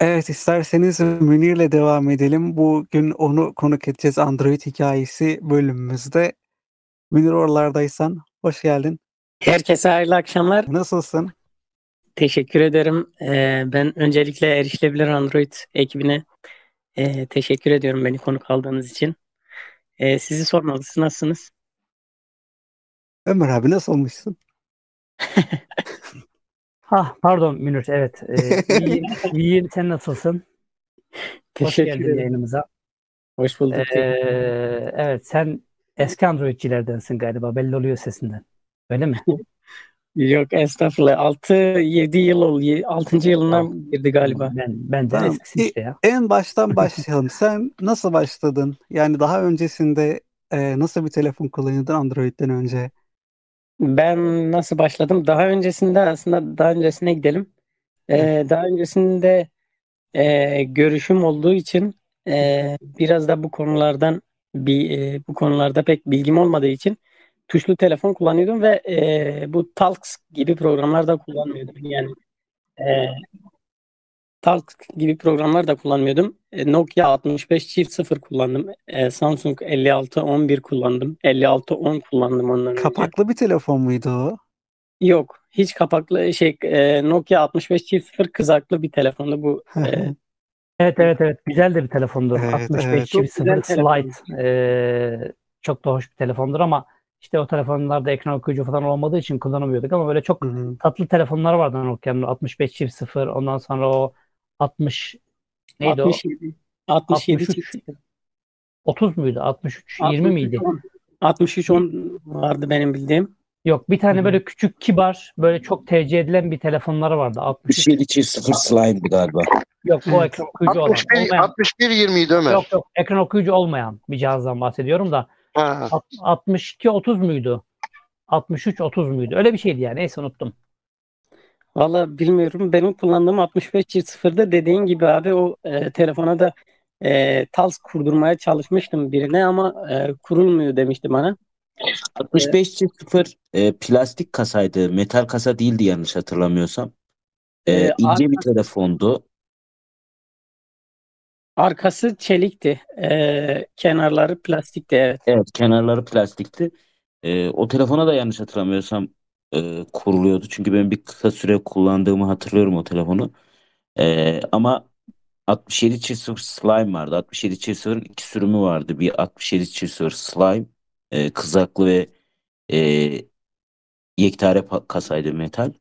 Evet isterseniz Münir'le devam edelim. Bugün onu konuk edeceğiz Android hikayesi bölümümüzde. Münir oralardaysan hoş geldin. Herkese hayırlı akşamlar. Nasılsın? Teşekkür ederim. Ee, ben öncelikle Erişilebilir Android ekibine e, teşekkür ediyorum beni konuk aldığınız için. Ee, sizi sormalı. Siz nasılsınız? Ömer abi nasıl olmuşsun? (laughs) Ha pardon Münir evet. Ee, (laughs) iyiyim, iyiyim. Sen nasılsın? Hoş Teşekkür geldin ederim. yayınımıza. Hoş bulduk. Ee, evet sen eski Androidçilerdensin galiba belli oluyor sesinden. Öyle mi? (laughs) Yok estağfurullah. 6-7 yıl oldu. 6. yılına girdi galiba. Ben, ben de Tamam. eskisi işte ya. En baştan başlayalım. Sen nasıl başladın? Yani daha öncesinde e, nasıl bir telefon kullanıyordun Android'den önce? Ben nasıl başladım? Daha öncesinde aslında daha öncesine gidelim. Ee, daha öncesinde e, görüşüm olduğu için e, biraz da bu konulardan bir e, bu konularda pek bilgim olmadığı için tuşlu telefon kullanıyordum ve e, bu Talks gibi programlar da kullanmıyordum. Yani e, Talks gibi programlar da kullanmıyordum. E, Nokia 65 çift 0 kullandım. E, Samsung 5611 kullandım. 5610 kullandım önce. Kapaklı bir telefon muydu o? Yok. Hiç kapaklı şey e, Nokia 65 çift 0 kızaklı bir telefondu bu. E, Evet evet evet güzel de bir telefondur. Evet, 65 evet. Çok çift güzel sıfır telefon. slide. Ee, çok da hoş bir telefondur ama işte o telefonlarda ekran okuyucu falan olmadığı için kullanamıyorduk ama böyle çok Hı hı. tatlı telefonlar vardı Nokia'nın 65 çift 0 ondan sonra o 60 neydi o? 67 67 63. çift 30 muydu? 63 20 miydi? 63 10 vardı benim bildiğim. Yok bir tane böyle küçük kibar böyle çok tercih edilen bir telefonları vardı. 63. 67 çift 0 slime galiba. Yok o ekran okuyucu olan. 61, Olmayan. 61 20 Ömer. Yok yok ekran okuyucu olmayan bir cihazdan bahsediyorum da. Ha. Alt- 62 30 muydu? 63 30 muydu? Öyle bir şeydi yani. Neyse unuttum. Valla bilmiyorum. Benim kullandığım 65 çift 0'da dediğin gibi abi o e, telefona da e, tals kurdurmaya çalışmıştım birine ama e, kurulmuyor demişti bana. 65 çift 0 e, plastik kasaydı. Metal kasa değildi yanlış hatırlamıyorsam. E, E, ince bir telefondu. Arkası çelikti. E, kenarları plastikti evet. Evet kenarları plastikti. E, o telefona da yanlış hatırlamıyorsam e, kuruluyordu. Çünkü ben bir kısa süre kullandığımı hatırlıyorum o telefonu. E, ama 67 çift 0 slime vardı. 67 çift 0'ın iki sürümü vardı. Bir 67 çift 0 slime e, kızaklı ve e, yekpare pa- kasaydı metal.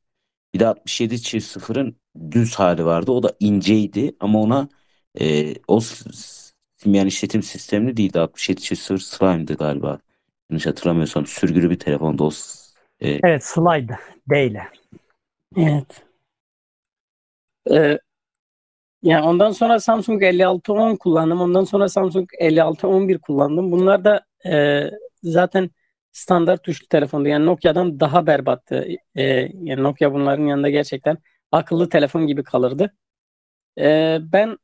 Bir de 67 çift 0'ın düz hali vardı. O da inceydi ama ona e, o s- s- simyan işletim sistemli değildi. 67 çift 0 slime'dı galiba. Yanlış hatırlamıyorsam sürgülü bir telefonda o e, Evet slide değil. Evet. E, yani ondan sonra Samsung 5610 kullandım. Ondan sonra Samsung 5611 kullandım. Bunlar da e, zaten standart tuşlu telefondu. Yani Nokia'dan daha berbattı. E, yani Nokia bunların yanında gerçekten akıllı telefon gibi kalırdı. E, ben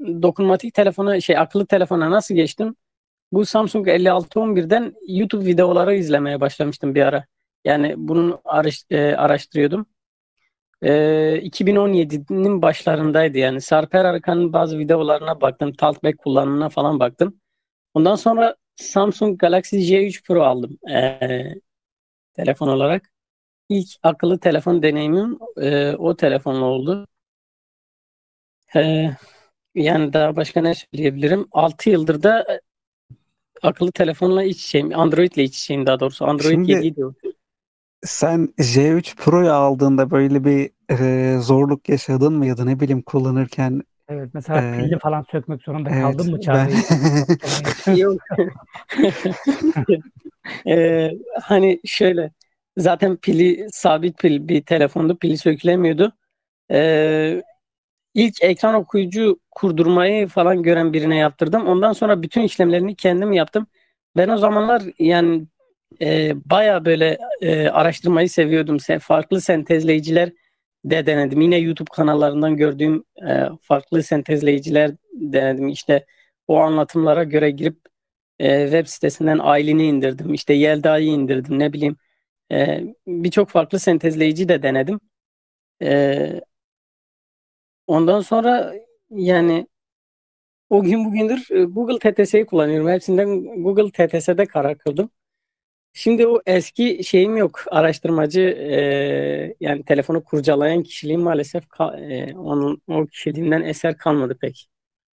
dokunmatik telefona şey akıllı telefona nasıl geçtim? Bu Samsung 5611'den YouTube videoları izlemeye başlamıştım bir ara. Yani bunun araş- e, araştırıyordum. Ee, 2017'nin başlarındaydı yani. Sarper Arkan'ın bazı videolarına baktım. Talkback kullanımına falan baktım. Ondan sonra Samsung Galaxy J3 Pro aldım ee, telefon olarak. İlk akıllı telefon deneyimim ee, o telefonla oldu. Ee, yani daha başka ne söyleyebilirim? 6 yıldır da e, akıllı telefonla iç içeyim. Android ile iç içeyim daha doğrusu. Android Şimdi- 7 idi o. Sen J3 Pro'yu aldığında böyle bir e, zorluk yaşadın mı ya da ne bileyim kullanırken Evet mesela Ee, pilli falan sökmek zorunda evet, kaldın mı ben Çağrı? (laughs) Yok. Ee, (laughs) (laughs) hani şöyle zaten pili sabit pil bir telefondu pili sökülemiyordu. Ee, ilk ekran okuyucu kurdurmayı falan gören birine yaptırdım. Ondan sonra bütün işlemlerini kendim yaptım. Ben o zamanlar yani e, baya böyle e, araştırmayı seviyordum. Se- Farklı sentezleyiciler de denedim. Yine YouTube kanallarından gördüğüm e, farklı sentezleyiciler denedim. İşte o anlatımlara göre girip e, web sitesinden Aylin'i indirdim. İşte Yelda'yı indirdim. Ne bileyim. E, birçok farklı sentezleyici de denedim. E, ondan sonra yani o gün bugündür e, Google TTS'yi kullanıyorum. Hepsinden Google TTS'de karar kıldım. Şimdi o eski şeyim yok. Araştırmacı e, yani telefonu kurcalayan kişiliğim maalesef e, onun o kişiliğimden eser kalmadı pek.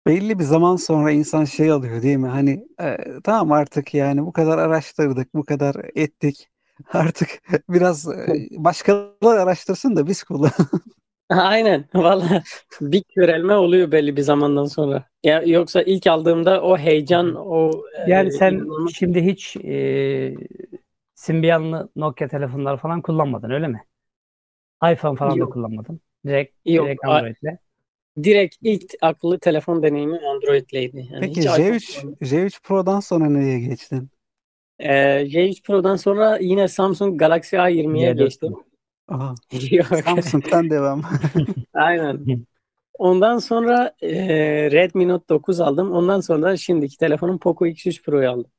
belli bir zaman sonra insan şey alıyor değil mi? Hani e, tamam artık yani bu kadar araştırdık, bu kadar ettik. (laughs) Artık biraz e, başkaları araştırsın da biz kullanalım. (laughs) Aynen. (laughs) Valla bir körelme oluyor belli bir zamandan sonra. Ya yoksa ilk aldığımda o heyecan, o e, Yani sen inanılmaz- şimdi hiç e, Symbian'lı Nokia telefonlar falan kullanmadın öyle mi? iPhone falan da Yok. kullanmadın. Direkt, Yok, direkt Android'le. direkt ilk akıllı telefon deneyimi Android'leydi. Yani Peki hiç iPhone J3 kullanmadım. J3 Pro'dan sonra nereye geçtin? Ee, J3 Pro'dan sonra yine Samsung Galaxy A20'ye G4 geçtim. Pro. Aha, (laughs) Yok. Samsung'dan devam. (laughs) Aynen. Ondan sonra e, Redmi Note 9 aldım. Ondan sonra şimdiki telefonum Poco X3 Pro'yu aldım.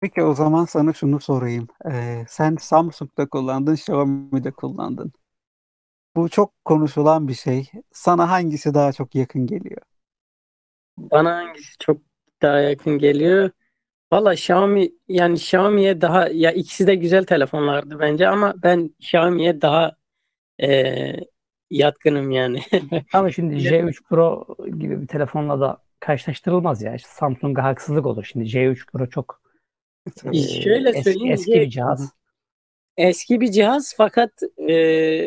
Peki o zaman sana şunu sorayım. Ee, sen Samsung'da kullandın, Xiaomi'de kullandın. Bu çok konuşulan bir şey. Sana hangisi daha çok yakın geliyor? Bana hangisi çok daha yakın geliyor? Valla Xiaomi yani Xiaomi'ye daha ya ikisi de güzel telefonlardı bence ama ben Xiaomi'ye daha e, yatkınım yani. (laughs) Ama şimdi J3 Pro gibi bir telefonla da karşılaştırılmaz ya. İşte Samsung'a haksızlık olur. Şimdi J3 Pro çok e, Şöyle söyleyeyim, eski bir cihaz. Eski bir cihaz fakat e,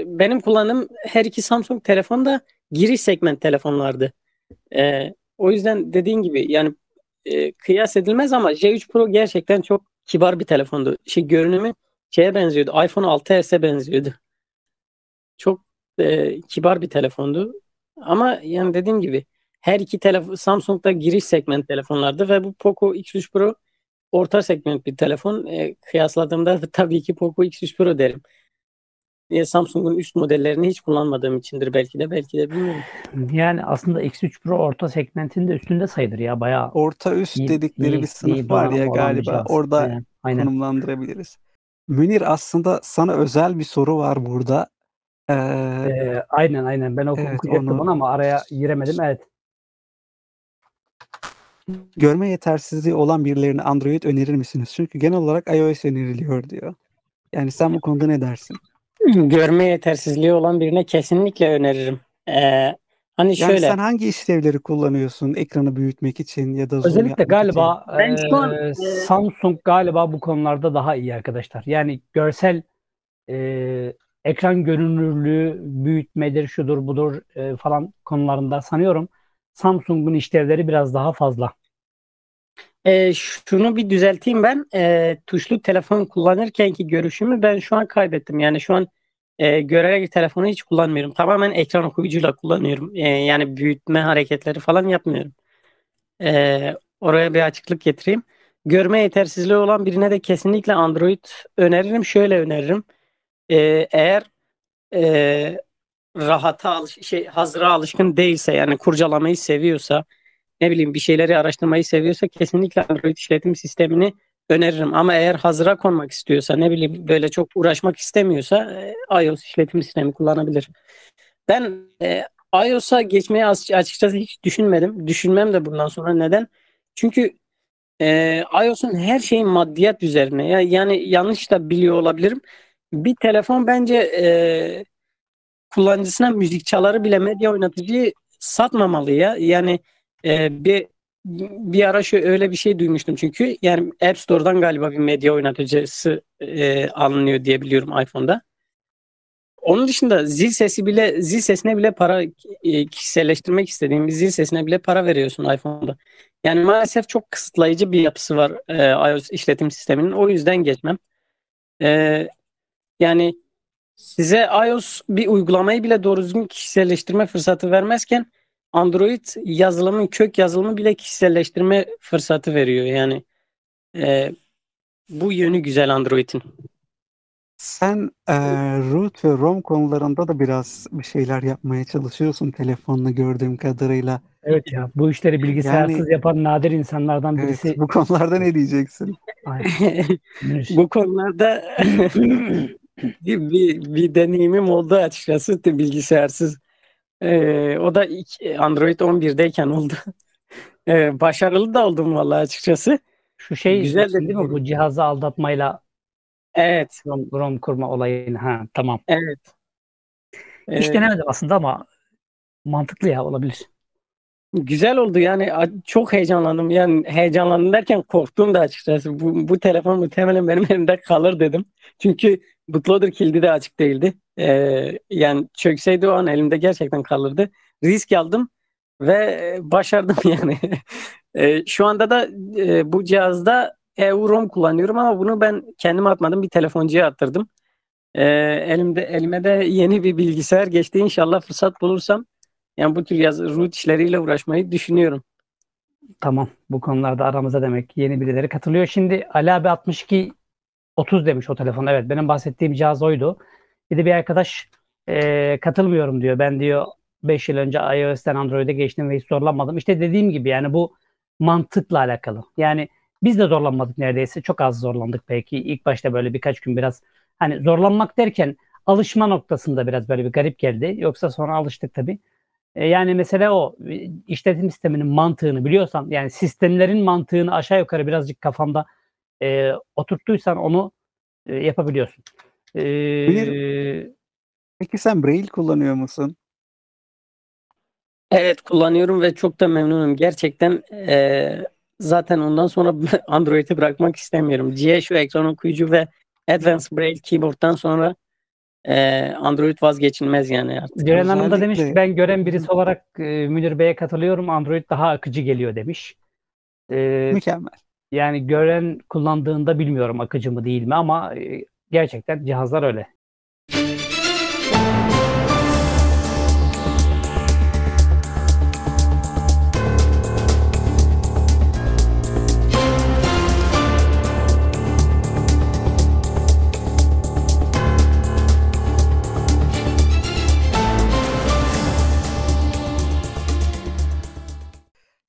benim kullandığım her iki Samsung telefon da giriş segment telefonlardı. E, o yüzden dediğin gibi yani e, kıyas edilmez ama J3 Pro gerçekten çok kibar bir telefondu. Şey görünümü şeye benziyordu. iPhone 6s'e benziyordu. Çok e, kibar bir telefondu. Ama yani dediğim gibi her iki telefon Samsung'da giriş segment telefonlardı ve bu Poco X3 Pro orta segment bir telefon. E, kıyasladığımda (laughs) tabii ki Poco X3 Pro derim. E, Samsung'un üst modellerini hiç kullanmadığım içindir belki de belki de bilmiyorum. Yani aslında X3 Pro orta segmentin de üstünde sayılır ya bayağı. Orta üst iyi- dedikleri iyi- bir sınıf iyi var ya galiba. Orada Aynen, aynen. konumlandırabiliriz. Münir aslında sana özel bir soru var burada. Ee, Ee, aynen aynen ben oku- Evet, okuyacaktım onu ama araya giremedim. Evet. görme yetersizliği olan birilerine Android önerir misiniz? Çünkü genel olarak iOS öneriliyor diyor. Yani sen bu konuda ne dersin? Görme yetersizliği olan birine kesinlikle öneririm. E, hani Yani şöyle. sen hangi işlevleri kullanıyorsun ekranı büyütmek için ya da zoom Özellikle galiba Ben şu an, eee, e, Samsung galiba bu konularda daha iyi arkadaşlar. Yani görsel eee, ekran görünürlüğü, büyütmedir, şudur budur eee, falan konularında sanıyorum Samsung'un işlevleri biraz daha fazla. E, şunu bir düzelteyim ben. E, tuşlu telefon kullanırkenki görüşümü ben şu an kaybettim. Yani şu an e, görerek telefonu hiç kullanmıyorum. Tamamen ekran okuyucuyla kullanıyorum. E, yani büyütme hareketleri falan yapmıyorum. E, oraya bir açıklık getireyim. Görme yetersizliği olan birine de kesinlikle Android öneririm. Şöyle öneririm. E, eğer e, rahata alış şey hazıra alışkın değilse yani kurcalamayı seviyorsa ne bileyim bir şeyleri araştırmayı seviyorsa kesinlikle Android işletim sistemini öneririm. Ama eğer hazıra konmak istiyorsa ne bileyim böyle çok uğraşmak istemiyorsa e, iOS işletim sistemi kullanabilir. Ben e, iOS'a geçmeyi as- açıkçası hiç düşünmedim. Düşünmem de bundan sonra neden? Çünkü e, iOS'un her şeyin maddiyat üzerine. Ya, yani yanlış da biliyor olabilirim. Bir telefon bence e, kullanıcısına müzik çaları bile medya oynatıcıyı satmamalı ya. Yani e, bir bir ara şu öyle bir şey duymuştum çünkü yani App Store'dan galiba bir medya oynatıcısı e, alınıyor diye biliyorum iPhone'da. Onun dışında zil sesi bile zil sesine bile para e, kişiselleştirmek istediğim zil sesine bile para veriyorsun iPhone'da. Yani maalesef çok kısıtlayıcı bir yapısı var e, iOS işletim sisteminin. O yüzden geçmem. E, yani size iOS bir uygulamayı bile doğru düzgün kişiselleştirme fırsatı vermezken Android yazılımın kök yazılımı bile kişiselleştirme fırsatı veriyor. Yani e, bu yönü güzel Android'in. Sen e, root ve ROM konularında da biraz bir şeyler yapmaya çalışıyorsun telefonla gördüğüm kadarıyla. Evet ya bu işleri bilgisayarsız yapan nadir insanlardan Evet, birisi. bu konularda ne diyeceksin? (laughs) Bu konularda bir, (laughs) bir, bir deneyimim oldu açıkçası bilgisayarsız. Ee, o da ilk Android 11'deyken oldu. (laughs) Ee, başarılı da oldum vallahi açıkçası. Şu şey Güzel de değil mi? Bu cihazı aldatmayla Evet, ROM, ROM kurma olayını. Ha tamam. evet. Hiç Ee, denemedim aslında ama mantıklı ya olabilir. Güzel oldu yani çok heyecanlandım. Yani heyecanlandım derken korktum da açıkçası. Bu, bu telefon muhtemelen benim elimde kalır dedim. Çünkü bootloader kilidi de açık değildi. Ee, yani çökseydi o an elimde gerçekten kalırdı. Risk aldım ve başardım (laughs) yani. Ee, şu anda da e, bu cihazda EU-ROM kullanıyorum ama bunu ben kendim atmadım bir telefoncuya attırdım. Ee, elimde elime de yeni bir bilgisayar geçti. İnşallah fırsat bulursam yani bu tür yaz root işleriyle uğraşmayı düşünüyorum. Tamam. Bu konularda aramıza demek yeni birileri katılıyor. Şimdi Ali abi 62 30 demiş o telefon. Evet benim bahsettiğim cihaz oydu. Bir de bir arkadaş e, katılmıyorum diyor. Ben diyor 5 yıl önce iOS'ten Android'e geçtim ve hiç zorlanmadım. İşte dediğim gibi yani bu mantıkla alakalı. Yani biz de zorlanmadık neredeyse. Çok az zorlandık belki. İlk başta böyle birkaç gün biraz hani zorlanmak derken alışma noktasında biraz böyle bir garip geldi. Yoksa sonra alıştık tabii. E, Yani mesela o e, işletim sisteminin mantığını biliyorsan yani sistemlerin mantığını aşağı yukarı birazcık kafanda e, oturttuysan onu e, yapabiliyorsun. E, Peki sen Braille kullanıyor musun? Evet kullanıyorum ve çok da memnunum. Gerçekten eee, zaten ondan sonra (laughs) Android'i bırakmak istemiyorum. G şu ekran okuyucu ve Advanced Braille Keyboard'dan sonra eee, Android vazgeçilmez yani artık. Ceren Hanım da demiş ki ben gören birisi olarak e, Münir Bey'e katılıyorum. Android daha akıcı geliyor demiş. e, Mükemmel. yani gören kullandığında bilmiyorum akıcı mı değil mi ama e, gerçekten cihazlar öyle.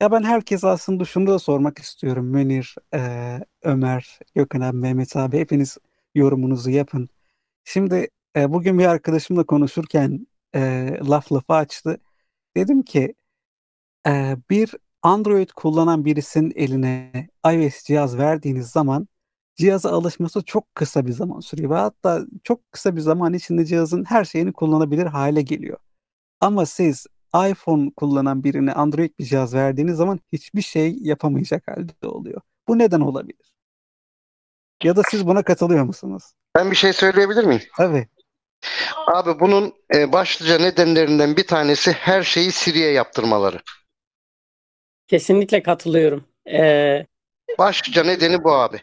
Ya ben herkese aslında şunu da sormak istiyorum. Münir, e, Ömer, Gökhan abi, Mehmet abi hepiniz yorumunuzu yapın. Şimdi e, bugün bir arkadaşımla konuşurken e, laf lafı açtı. Dedim ki e, bir Android kullanan birisinin eline iOS cihaz verdiğiniz zaman cihaza alışması çok kısa bir zaman sürüyor. Ve hatta çok kısa bir zaman içinde cihazın her şeyini kullanabilir hale geliyor. Ama siz iPhone kullanan birine Android bir cihaz verdiğiniz zaman hiçbir şey yapamayacak halde oluyor. Bu neden olabilir? Ya da siz buna katılıyor musunuz? Ben bir şey söyleyebilir miyim? Tabii. Abi bunun e, başlıca nedenlerinden bir tanesi her şeyi Siri'ye yaptırmaları. Kesinlikle katılıyorum. Ee, Başlıca nedeni bu abi.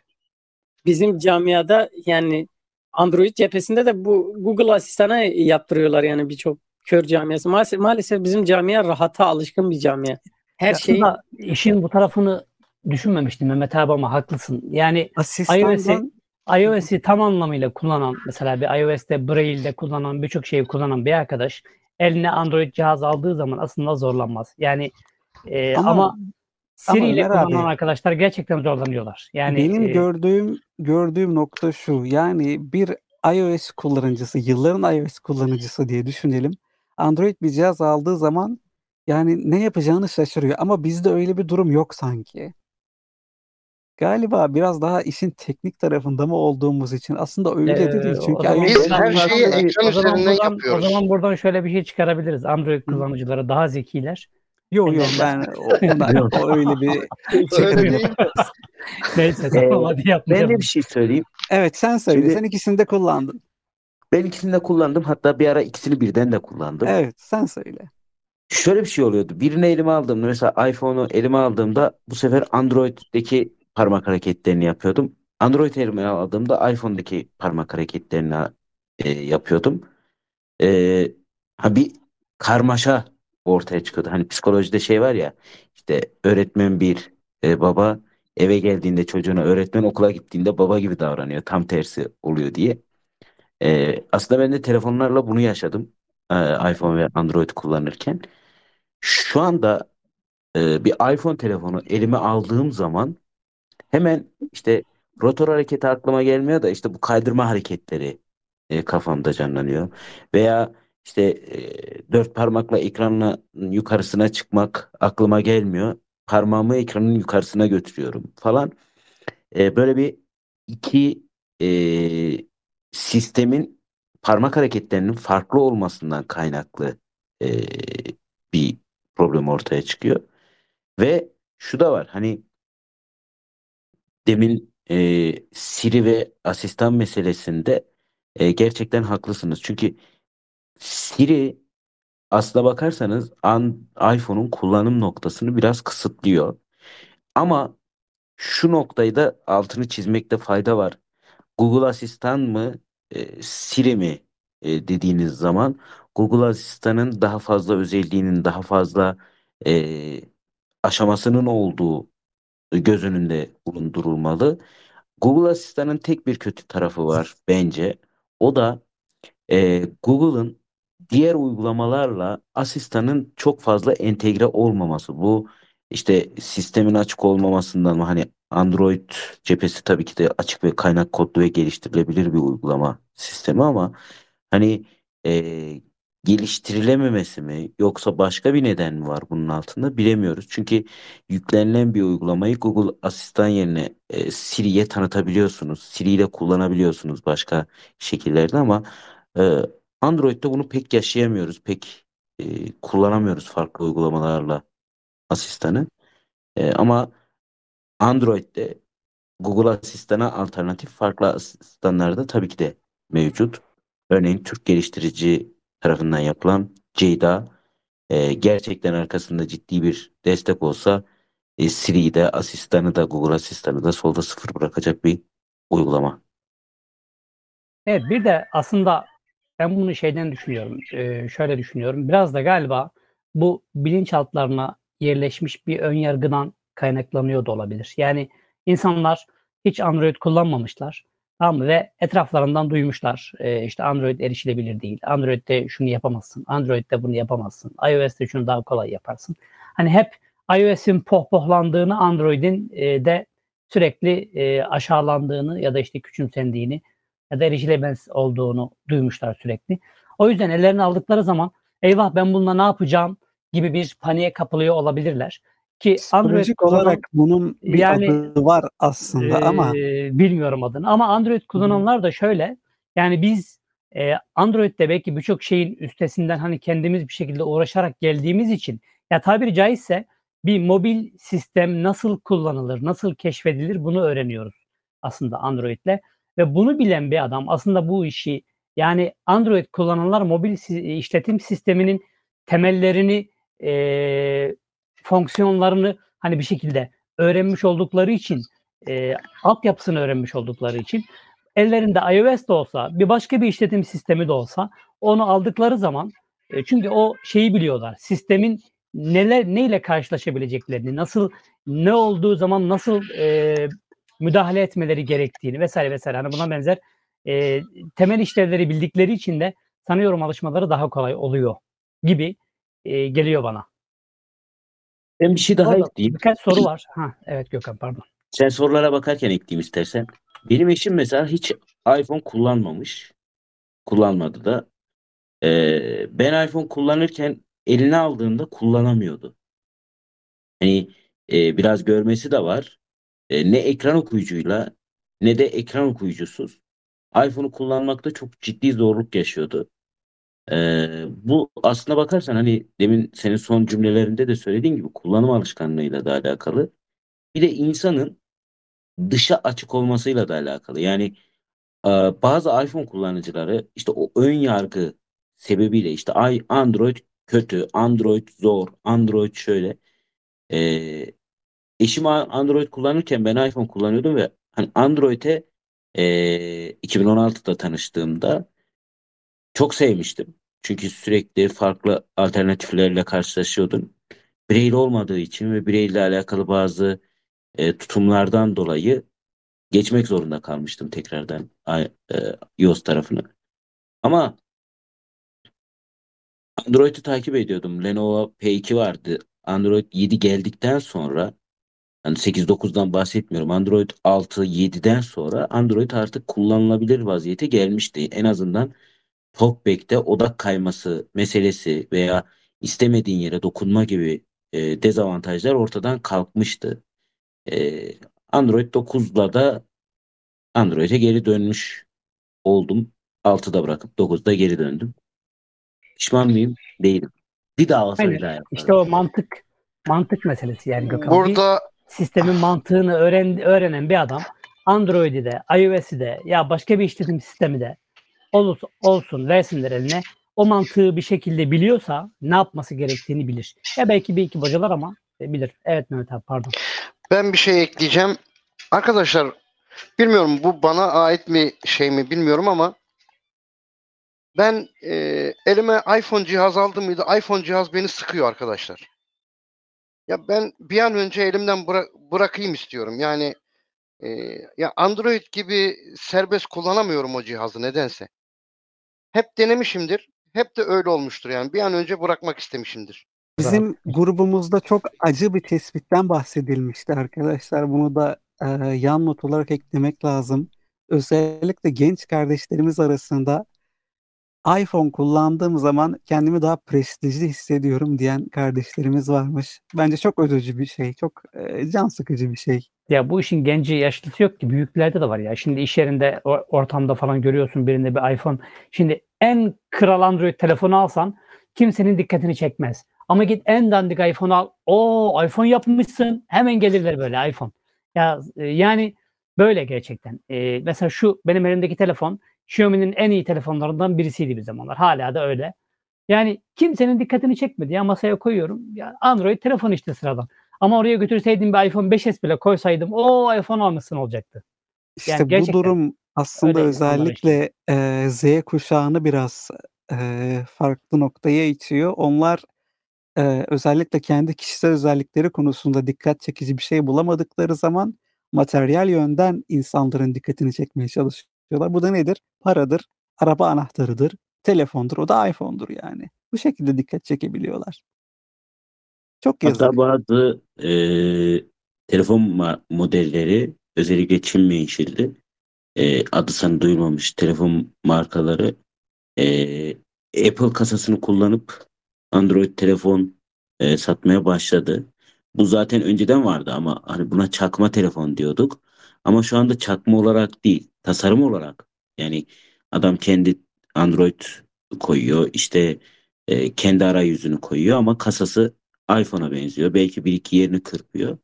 bizim camiada yani Android cephesinde de bu Google asistanı yaptırıyorlar yani birçok kör camiası. Maalesef, maalesef bizim camia rahata alışkın bir camia. Her şey Aslında işin bu tarafını düşünmemiştim Mehmet abi ama haklısın. Yani Asistandan iOS'i iOS'i tam anlamıyla kullanan mesela bir iOS'te Braille'de kullanan birçok şeyi kullanan bir arkadaş eline Android cihaz aldığı zaman aslında zorlanmaz. Yani e, Ama- ama, Siri ile Ömer abi- kullanan arkadaşlar gerçekten zorlanıyorlar. Yani Benim e, gördüğüm gördüğüm nokta şu. Yani bir iOS kullanıcısı, yılların iOS kullanıcısı diye düşünelim. Android bir cihaz aldığı zaman yani ne yapacağını şaşırıyor. Ama bizde öyle bir durum yok sanki. Galiba biraz daha işin teknik tarafında mı olduğumuz için aslında öyle de Ee, değil. o Çünkü zaman iOS Biz her şeyi ekran üzerinden buradan, yapıyoruz. O zaman buradan şöyle bir şey çıkarabiliriz. Android kullanıcıları daha zekiler. (laughs) Yok yok ben o, ona, o öyle bir değil. (laughs) Neyse Ee, tamam hadi Ben yapmayalım. de bir şey söyleyeyim. Evet sen söyle. Şimdi- Sen ikisini de kullandın. Ben ikisini de kullandım. Hatta bir ara ikisini birden de kullandım. Evet sen söyle. Şöyle bir şey oluyordu. Birini elime aldığımda mesela iPhone'u elime aldığımda bu sefer Android'deki parmak hareketlerini yapıyordum. Android elime aldığımda iPhone'daki parmak hareketlerini e, yapıyordum. E, ha bir karmaşa ortaya çıkıyordu. Hani psikolojide şey var ya işte öğretmen bir e, baba eve geldiğinde çocuğuna öğretmen okula gittiğinde baba gibi davranıyor. Tam tersi oluyor diye. E, aslında ben de telefonlarla bunu yaşadım. E, iPhone ve Android kullanırken. Şu anda e, bir iPhone telefonu elime aldığım zaman hemen işte rotor hareketi aklıma gelmiyor da işte bu kaydırma hareketleri e, kafamda canlanıyor. Veya işte e, dört parmakla ekranla yukarısına çıkmak aklıma gelmiyor. Parmağımı ekranın yukarısına götürüyorum falan. E, böyle bir iki e, sistemin parmak hareketlerinin farklı olmasından kaynaklı e, bir problem ortaya çıkıyor. Ve şu da var hani demin e, Siri ve asistan meselesinde e, gerçekten haklısınız. Çünkü Siri aslına bakarsanız an, iPhone'un kullanım noktasını biraz kısıtlıyor. Ama şu noktayı da altını çizmekte fayda var. Google Asistan mı e, Siri mi e, dediğiniz zaman Google Asistan'ın daha fazla özelliğinin daha fazla e, aşamasının olduğu göz önünde bulundurulmalı. Google Asistan'ın tek bir kötü tarafı var bence. O da e, Google'ın diğer uygulamalarla asistanın çok fazla entegre olmaması. Bu işte sistemin açık olmamasından mı hani Android cephesi tabii ki de açık ve kaynak kodlu ve geliştirilebilir bir uygulama sistemi ama hani e, geliştirilememesi mi yoksa başka bir neden mi var bunun altında bilemiyoruz. Çünkü yüklenilen bir uygulamayı Google Asistan yerine e, Siri'ye tanıtabiliyorsunuz. Siri ile kullanabiliyorsunuz başka şekillerde ama e, Android'de bunu pek yaşayamıyoruz. Pek e, kullanamıyoruz farklı uygulamalarla asistanı. E, ama Android'de Google Asistan'a alternatif farklı asistanlar da tabii ki de mevcut. Örneğin Türk geliştirici tarafından yapılan Ceyda e, gerçekten arkasında ciddi bir destek olsa e, Siri'yi de asistanı da Google asistanı da solda sıfır bırakacak bir uygulama. Evet bir de aslında ben bunu şeyden düşünüyorum. Ee, şöyle düşünüyorum. Biraz da galiba bu bilinçaltlarına yerleşmiş bir ön yargıdan kaynaklanıyor da olabilir. Yani insanlar hiç Android kullanmamışlar. Tamam mı? Ve etraflarından duymuşlar. Ee, işte Android erişilebilir değil. Android'de şunu yapamazsın. Android'de bunu yapamazsın. iOS'te şunu daha kolay yaparsın. Hani hep iOS'in pohpohlandığını, Android'in e, de sürekli e, aşağılandığını ya da işte küçümsendiğini ya da erişilemez olduğunu duymuşlar sürekli. O yüzden ellerini aldıkları zaman eyvah ben bununla ne yapacağım gibi bir paniğe kapılıyor olabilirler. Ki Android kullanan- olarak bunun bir Yani, adı var aslında ama Eee, bilmiyorum adını. Ama Android kullananlar da şöyle yani biz e, Android'de belki birçok şeyin üstesinden hani kendimiz bir şekilde uğraşarak geldiğimiz için ya tabiri caizse bir mobil sistem nasıl kullanılır, nasıl keşfedilir bunu öğreniyoruz aslında Android'le. Ve bunu bilen bir adam aslında bu işi yani Android kullananlar mobil işletim sisteminin temellerini eee, fonksiyonlarını hani bir şekilde öğrenmiş oldukları için e, altyapısını öğrenmiş oldukları için ellerinde iOS de olsa bir başka bir işletim sistemi de olsa onu aldıkları zaman e, çünkü o şeyi biliyorlar sistemin neler neyle karşılaşabileceklerini nasıl ne olduğu zaman nasıl e, müdahale etmeleri gerektiğini vesaire vesaire hani buna benzer e, temel işlevleri bildikleri için de sanıyorum alışmaları daha kolay oluyor gibi e, geliyor bana. Ben bir şey daha Orada ekleyeyim. birkaç soru var. Ha, evet Gökhan pardon. Sen sorulara bakarken ekleyeyim istersen. Benim eşim mesela hiç iPhone kullanmamış. Kullanmadı da. Ee, ben iPhone kullanırken eline aldığında kullanamıyordu. Hani e, biraz görmesi de var. E, ne ekran okuyucuyla ne de ekran okuyucusuz. iPhone'u kullanmakta çok ciddi zorluk yaşıyordu. Ee, bu aslına bakarsan hani demin senin son cümlelerinde de söylediğin gibi kullanım alışkanlığıyla da alakalı. Bir de insanın dışa açık olmasıyla da alakalı. Yani e, bazı iPhone kullanıcıları işte o ön yargı sebebiyle işte ay Android kötü, Android zor, Android şöyle. E, eşim Android kullanırken ben iPhone kullanıyordum ve hani Android'e e, 2016'da tanıştığımda çok sevmiştim. Çünkü sürekli farklı alternatiflerle karşılaşıyordum. Bireyli olmadığı için ve bireyle alakalı bazı e, tutumlardan dolayı geçmek zorunda kalmıştım tekrardan e, iOS tarafını. Ama Android'i takip ediyordum. Lenovo P2 vardı. Android 7 geldikten sonra yani 8-9'dan bahsetmiyorum. Android 6 7'den sonra Android artık kullanılabilir vaziyete gelmişti. En azından Talkback'te odak kayması meselesi veya istemediğin yere dokunma gibi e, dezavantajlar ortadan kalkmıştı. E, Android 9'la da Android'e geri dönmüş oldum. 6'da bırakıp 9'da geri döndüm. Pişman mıyım? Değilim. Bir daha olsa bir daha yaparım. İşte o mantık mantık meselesi yani Gökhan. Bir Burada sistemin mantığını öğren, öğrenen bir adam Android'i de iOS'i de ya başka bir işletim sistemi de olursa, olsun versinler eline o mantığı bir şekilde biliyorsa ne yapması gerektiğini bilir. Ya belki bir iki bocalar ama e, bilir. Evet Mehmet abi pardon. ben bir şey ekleyeceğim. Arkadaşlar bilmiyorum bu bana ait mi şey mi bilmiyorum ama ben e, elime iPhone cihaz aldım mıydı? iPhone cihaz beni sıkıyor arkadaşlar. Ya ben bir an önce elimden bıra- bırakayım istiyorum. Yani e, ya Android gibi serbest kullanamıyorum o cihazı nedense. Hep denemişimdir. Hep de öyle olmuştur yani. Bir an önce bırakmak istemişimdir. Bizim grubumuzda çok acı bir tespitten bahsedilmişti arkadaşlar. Bunu da e, yan not olarak eklemek lazım. Özellikle genç kardeşlerimiz arasında iPhone kullandığım zaman kendimi daha prestijli hissediyorum diyen kardeşlerimiz varmış. Bence çok üzücü bir şey, çok e, can sıkıcı bir şey. Ya bu işin genci yaşlısı yok ki büyüklerde de var ya. Şimdi iş yerinde ortamda falan görüyorsun birinde bir iPhone. Şimdi en kral Android telefonu alsan kimsenin dikkatini çekmez. Ama git en dandik iPhone al. O iPhone yapmışsın. Hemen gelirler böyle iPhone. Ya e, yani böyle gerçekten. E, mesela şu benim elimdeki telefon Xiaomi'nin en iyi telefonlarından birisiydi bir zamanlar. Hala da öyle. Yani kimsenin dikkatini çekmedi. Ya masaya koyuyorum. Ya Android telefon işte sıradan. Ama oraya götürseydim bir iPhone 5s bile koysaydım o iPhone almışsın olacaktı. İşte Yani bu durum aslında özellikle eee, Z kuşağını biraz eee, farklı noktaya itiyor. Onlar eee, özellikle kendi kişisel özellikleri konusunda dikkat çekici bir şey bulamadıkları zaman materyal yönden insanların dikkatini çekmeye çalışıyorlar. Bu da nedir? Paradır, araba anahtarıdır, telefondur, o da iPhone'dur yani. Bu şekilde dikkat çekebiliyorlar. Çok yazık. Hatta bazı e, telefon modelleri özellikle Çin menşeli e, adı sana duyulmamış telefon markaları e, Apple kasasını kullanıp Android telefon e, satmaya başladı. Bu zaten önceden vardı ama hani buna çakma telefon diyorduk. Ama şu anda çakma olarak değil, tasarım olarak. Yani adam kendi Android koyuyor, işte e, kendi arayüzünü koyuyor ama kasası iPhone'a benziyor. Belki bir iki yerini kırpıyor.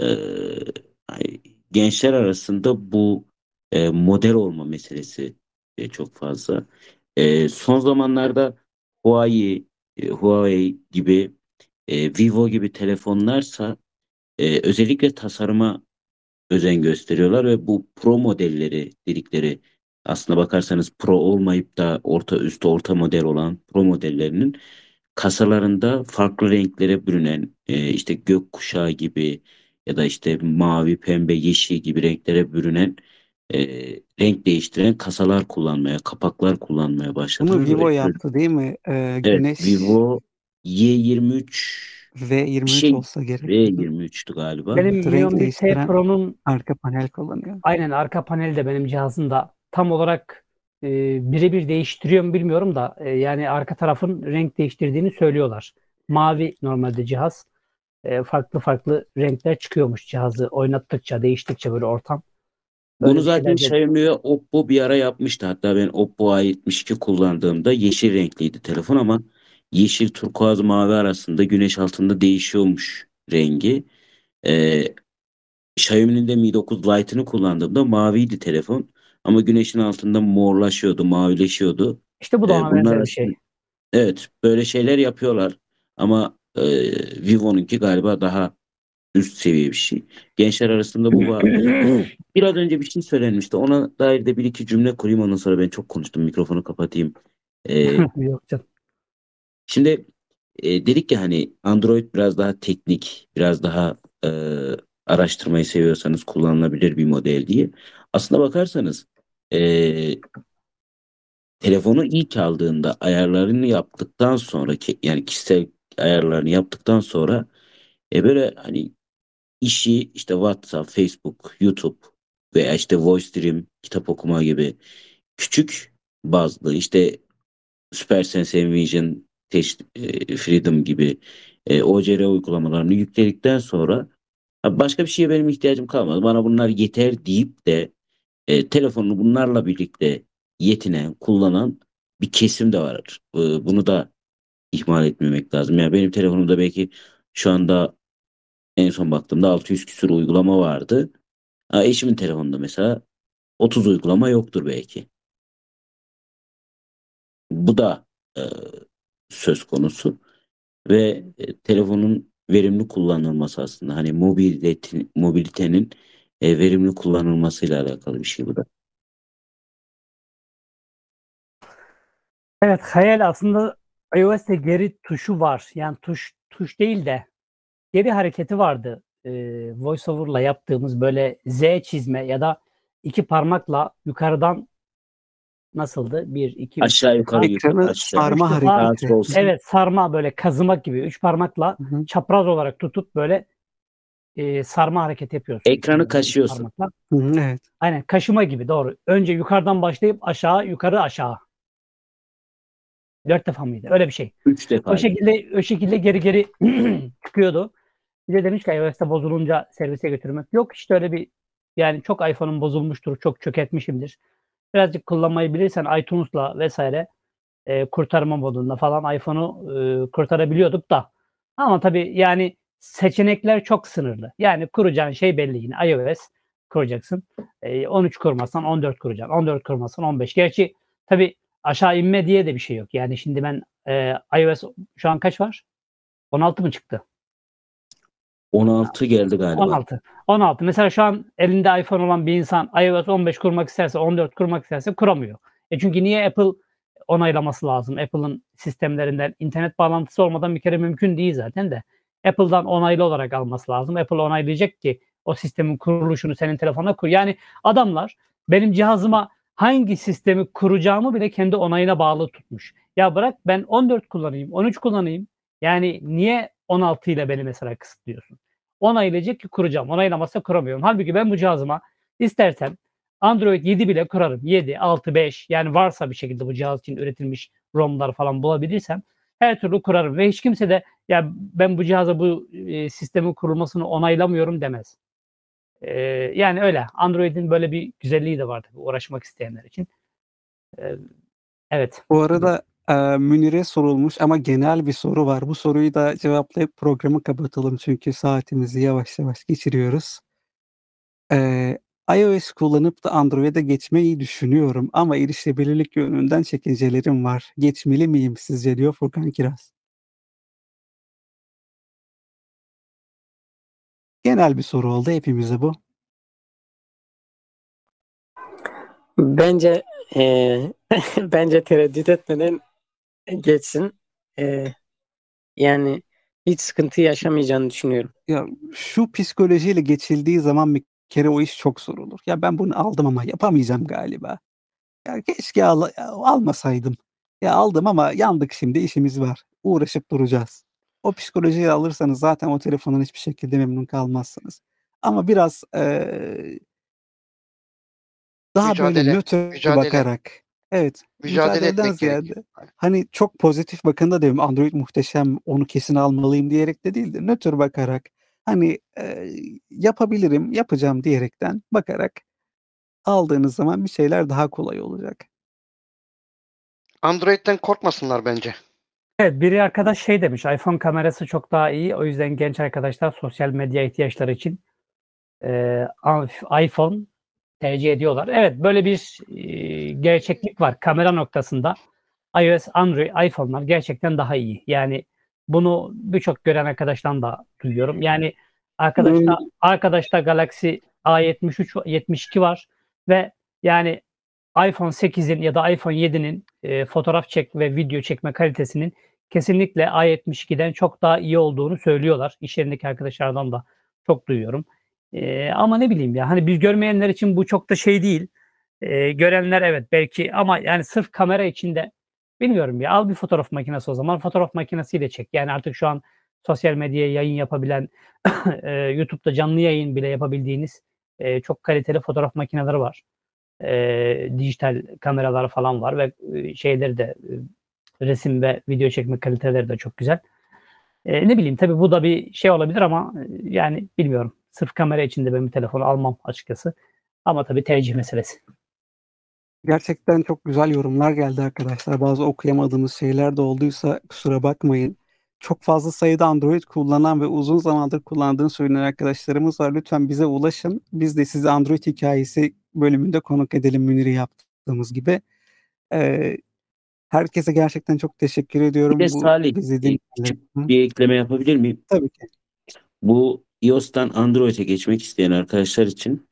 Ee, gençler arasında bu e, model olma meselesi e, çok fazla. E, son zamanlarda Huawei, e, Huawei gibi, e, Vivo gibi telefonlarsa e, özellikle tasarıma özen gösteriyorlar ve bu Pro modelleri dedikleri aslına bakarsanız Pro olmayıp da orta üst orta model olan Pro modellerinin kasalarında farklı renklere bürünen e, işte gökkuşağı gibi ya da işte mavi, pembe, yeşil gibi renklere bürünen e, renk değiştiren kasalar kullanmaya, kapaklar kullanmaya Bunu başladılar. Vivo Ve- yaptı değil mi? Eee, Evet, Güneş Vivo Y23 V23 bir şey olsa gerek. Hı hı. V23'tü galiba. Benim renk 1T değiştiren Pro'nun arka panel kullanıyor. aynen arka paneli de benim cihazımda tam olarak e, birebir değiştiriyor mu bilmiyorum da e, yani arka tarafın renk değiştirdiğini söylüyorlar. Mavi normalde cihaz. E, farklı farklı renkler çıkıyormuş cihazı oynattıkça, değiştikçe böyle ortam. Böyle Bunu zaten Xiaomi ve Oppo bir ara yapmıştı. Hatta ben Oppo A72 kullandığımda yeşil renkliydi telefon ama yeşil turkuaz mavi arasında güneş altında değişiyormuş rengi. Ee, Xiaomi'nin de Mi 9 Lite'ını kullandığımda maviydi telefon ama güneşin altında morlaşıyordu, mavileşiyordu. İşte bu da Ee, ona bunlar bir şey. Evet, böyle şeyler yapıyorlar ama e, Vivo'nunki galiba daha üst seviye bir şey. Gençler arasında bu var. (laughs) Biraz önce bir şey söylenmişti. Ona dair de bir iki cümle kurayım ondan sonra ben çok konuştum. Mikrofonu kapatayım. Ee, (laughs) Yok canım. şimdi e, dedik ya hani Android biraz daha teknik, biraz daha e, araştırmayı seviyorsanız kullanılabilir bir model diye. Aslına bakarsanız e, telefonu ilk aldığında ayarlarını yaptıktan sonra yani kişisel ayarlarını yaptıktan sonra e, böyle hani işi işte WhatsApp, Facebook, YouTube veya işte VoiceStream, kitap okuma gibi küçük bazlı işte SuperSense Envision, e, Freedom gibi e, OCR uygulamalarını yükledikten sonra "Ha, başka bir şeye benim ihtiyacım kalmadı. Bana bunlar yeter deyip de e, telefonunu bunlarla birlikte yetinen, kullanan bir kesim de var. E, bunu da ihmal etmemek lazım. Yani benim telefonumda belki şu anda en son baktığımda 600 küsur uygulama vardı. Ha, eşimin telefonunda mesela 30 uygulama yoktur belki. Bu da e, söz konusu ve e, telefonun verimli kullanılması aslında hani mobilite, mobilitenin e, verimli kullanılmasıyla alakalı bir şey bu da. Evet, hayal aslında iOS'te geri tuşu var. Yani tuş tuş değil de geri hareketi vardı. Ee, VoiceOver'la yaptığımız böyle Z çizme ya da iki parmakla yukarıdan nasıldı? Bir, iki, üç. Aşağı yukarı Ekranı yukarı aşağı. sarma Üç hareketi. Evet, sarma böyle kazımak gibi üç parmakla Hı hı. çapraz olarak tutup böyle e, sarma hareketi yapıyorsun. Ekranı kaşıyorsun. Hı hı, Evet. Aynen kaşıma gibi doğru. Önce yukarıdan başlayıp aşağı, yukarı, aşağı. Dört defa mıydı? Öyle bir şey. Üç defa. O şekilde o şekilde geri geri (clears throat) çıkıyordu. Bir de demiş ki iOS'te bozulunca servise götürmek. Yok işte öyle bir yani çok iPhone'um bozulmuştur, çok çökertmişimdir. Birazcık kullanmayı bilirsen iTunes'la vesaire e, kurtarma modunda falan iPhone'u e, kurtarabiliyorduk da. Ama tabii yani seçenekler çok sınırlı. Yani kuracağın şey belli yine. iOS kuracaksın. E, 13 kurmazsan 14 kuracaksın. 14 kurmazsan 15. Gerçi tabii aşağı inme diye de bir şey yok. Yani şimdi ben e, iOS şu an kaç var? 16 mı çıktı? 16 geldi galiba. 16. 16. Mesela şu an elinde iPhone olan bir insan iOS 15 kurmak isterse, 14 kurmak isterse kuramıyor. E çünkü niye Apple onaylaması lazım? Apple'ın sistemlerinden internet bağlantısı olmadan bir kere mümkün değil zaten de. Apple'dan onaylı olarak alması lazım. Apple onaylayacak ki o sistemin kuruluşunu senin telefonuna kur. Yani adamlar benim cihazıma hangi sistemi kuracağımı bile kendi onayına bağlı tutmuş. Ya bırak ben 14 kullanayım, 13 kullanayım. Yani niye 16 ile beni mesela kısıtlıyorsun? Onaylayacak ki kuracağım. Onaylamazsa kuramıyorum. Halbuki ben bu cihazıma istersem Android 7 bile kurarım. 7, 6, 5 yani varsa bir şekilde bu cihaz için üretilmiş ROM'lar falan bulabilirsem her türlü kurarım. Ve hiç kimse de ya ben bu cihaza bu e, sistemin kurulmasını onaylamıyorum demez. E, yani öyle. Android'in böyle bir güzelliği de var tabii uğraşmak isteyenler için. E, evet. Bu arada e, Münir'e sorulmuş ama genel bir soru var. Bu soruyu da cevaplayıp programı kapatalım çünkü saatimizi yavaş yavaş geçiriyoruz. E, iOS kullanıp da Android'e geçmeyi düşünüyorum ama erişebilirlik yönünden çekincelerim var. Geçmeli miyim sizce diyor Furkan Kiraz. Genel bir soru oldu hepimize bu. Bence eee, (laughs) bence tereddüt etmeden geçsin. Eee, yani hiç sıkıntı yaşamayacağını düşünüyorum. Ya şu psikolojiyle geçildiği zaman bir kere o iş çok zor olur. Ya ben bunu aldım ama yapamayacağım galiba. Ya keşke al, almasaydım. Ya aldım ama yandık şimdi işimiz var. Uğraşıp duracağız. O psikolojiyi alırsanız zaten o telefonun hiçbir şekilde memnun kalmazsınız. Ama biraz eee daha böyle Mücadele, nötr mücadele. bakarak. Evet. Mücadele mücadeleden ziyade gerekiyor. hani çok pozitif bakın da diyorum Android muhteşem onu kesin almalıyım diyerek de değil de nötr bakarak hani e, yapabilirim yapacağım diyerekten bakarak aldığınız zaman bir şeyler daha kolay olacak. Android'den korkmasınlar bence. Evet biri arkadaş şey demiş iPhone kamerası çok daha iyi o yüzden genç arkadaşlar sosyal medya ihtiyaçları için e, iPhone tercih ediyorlar. Evet böyle bir e, gerçeklik var kamera noktasında iOS, Android, iPhone'lar gerçekten daha iyi. Yani bunu birçok gören arkadaştan da duyuyorum. Yani arkadaşta arkadaşta Galaxy A73 72 var ve yani iPhone 8'in ya da iPhone 7'nin e, fotoğraf çek ve video çekme kalitesinin kesinlikle A72'den çok daha iyi olduğunu söylüyorlar. İş yerindeki arkadaşlardan da çok duyuyorum. E, ama ne bileyim ya hani biz görmeyenler için bu çok da şey değil. E, görenler evet belki ama yani sırf kamera içinde bilmiyorum ya al bir fotoğraf makinesi o zaman fotoğraf makinesiyle çek. Yani artık şu an sosyal medyaya yayın yapabilen (coughs) e, YouTube'da canlı yayın bile yapabildiğiniz e, çok kaliteli fotoğraf makineleri var e, dijital kameralar falan var ve e, şeyleri de e, resim ve video çekme kaliteleri de çok güzel. E, ne bileyim tabii bu da bir şey olabilir ama e, yani bilmiyorum. Sırf kamera için de ben bir telefonu almam açıkçası. Ama tabii tercih meselesi. Gerçekten çok güzel yorumlar geldi arkadaşlar. Bazı okuyamadığımız şeyler de olduysa kusura bakmayın. Çok fazla sayıda Android kullanan ve uzun zamandır kullandığını söylenen arkadaşlarımız var. Lütfen bize ulaşın. Biz de size Android hikayesi bölümünde konuk edelim Münir'i yaptığımız gibi. Ee, herkese gerçekten çok teşekkür ediyorum. Bir de Salih, bizi bir ekleme yapabilir miyim? Tabii ki. Bu iOS'tan Android'e geçmek isteyen arkadaşlar için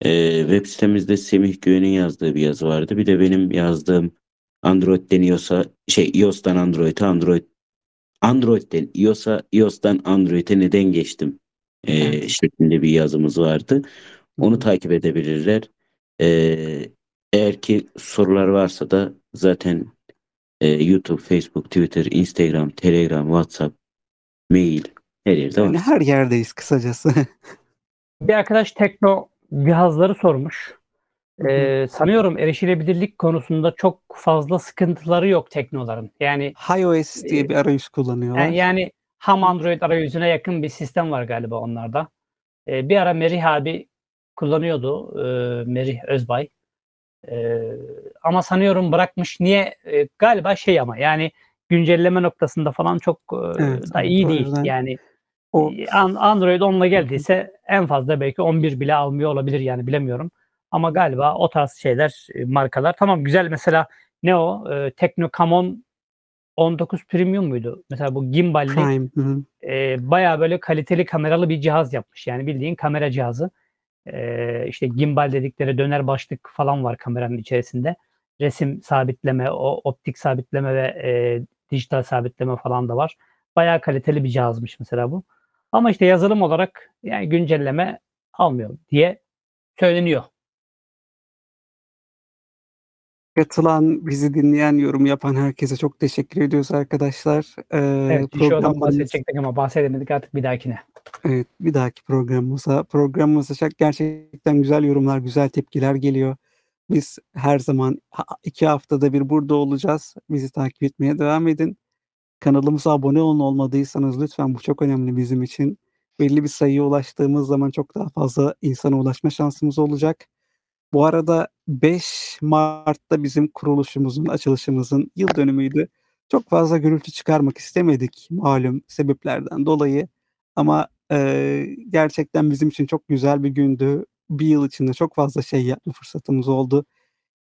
e, web sitemizde Semih Güven'in yazdığı bir yazı vardı. Bir de benim yazdığım Android'den iOS'a şey iOS'tan Android'e Android Android'den iOS'a iOS'tan Android'e neden geçtim e, şeklinde bir yazımız vardı. Onu takip edebilirler. E, eğer ki sorular varsa da zaten e, YouTube, Facebook, Twitter, Instagram, Telegram, WhatsApp, mail her yerde Yani var. her yerdeyiz kısacası. (laughs) Bir arkadaş tekno cihazları sormuş. E, sanıyorum erişilebilirlik konusunda çok fazla sıkıntıları yok teknoların. Yani iOS diye bir arayüz kullanıyorlar. Yani, yani ham Android arayüzüne yakın bir sistem var galiba onlarda. Ee, bir ara Merih abi kullanıyordu. e, Merih Özbay. Ee, ama sanıyorum bırakmış. Niye? Ee, galiba şey ama yani güncelleme noktasında falan çok Evet, da iyi değil. Yani o An- Android 10'la geldiyse en fazla belki 11 bile almıyor olabilir yani bilemiyorum. Ama galiba o tarz şeyler e, markalar tamam güzel mesela ne o? E, Tekno Camon 19 Premium muydu? Mesela bu gimballi Prime. E, bayağı böyle kaliteli kameralı bir cihaz yapmış. Yani bildiğin kamera cihazı. E, işte gimbal dedikleri döner başlık falan var kameranın içerisinde. Resim sabitleme, o optik sabitleme ve e, dijital sabitleme falan da var. Bayağı kaliteli bir cihazmış mesela bu. Ama işte yazılım olarak yani güncelleme almıyor diye söyleniyor. Katılan, bizi dinleyen, yorum yapan herkese çok teşekkür ediyoruz arkadaşlar. Ee, Evet, şeyden programımız- bahsedecektik ama bahsedemedik artık bir dahakine. Evet, bir dahaki programımıza. Programımıza gerçekten güzel yorumlar, güzel tepkiler geliyor. Biz her zaman iki haftada bir burada olacağız. Bizi takip etmeye devam edin. Kanalımıza abone olun olmadıysanız lütfen bu çok önemli bizim için. Belli bir sayıya ulaştığımız zaman çok daha fazla insana ulaşma şansımız olacak. Bu arada 5 Mart'ta bizim kuruluşumuzun, açılışımızın yıl dönümüydü. Çok fazla gürültü çıkarmak istemedik malum sebeplerden dolayı. Ama eee, gerçekten bizim için çok güzel bir gündü. Bir yıl içinde çok fazla şey yapma fırsatımız oldu.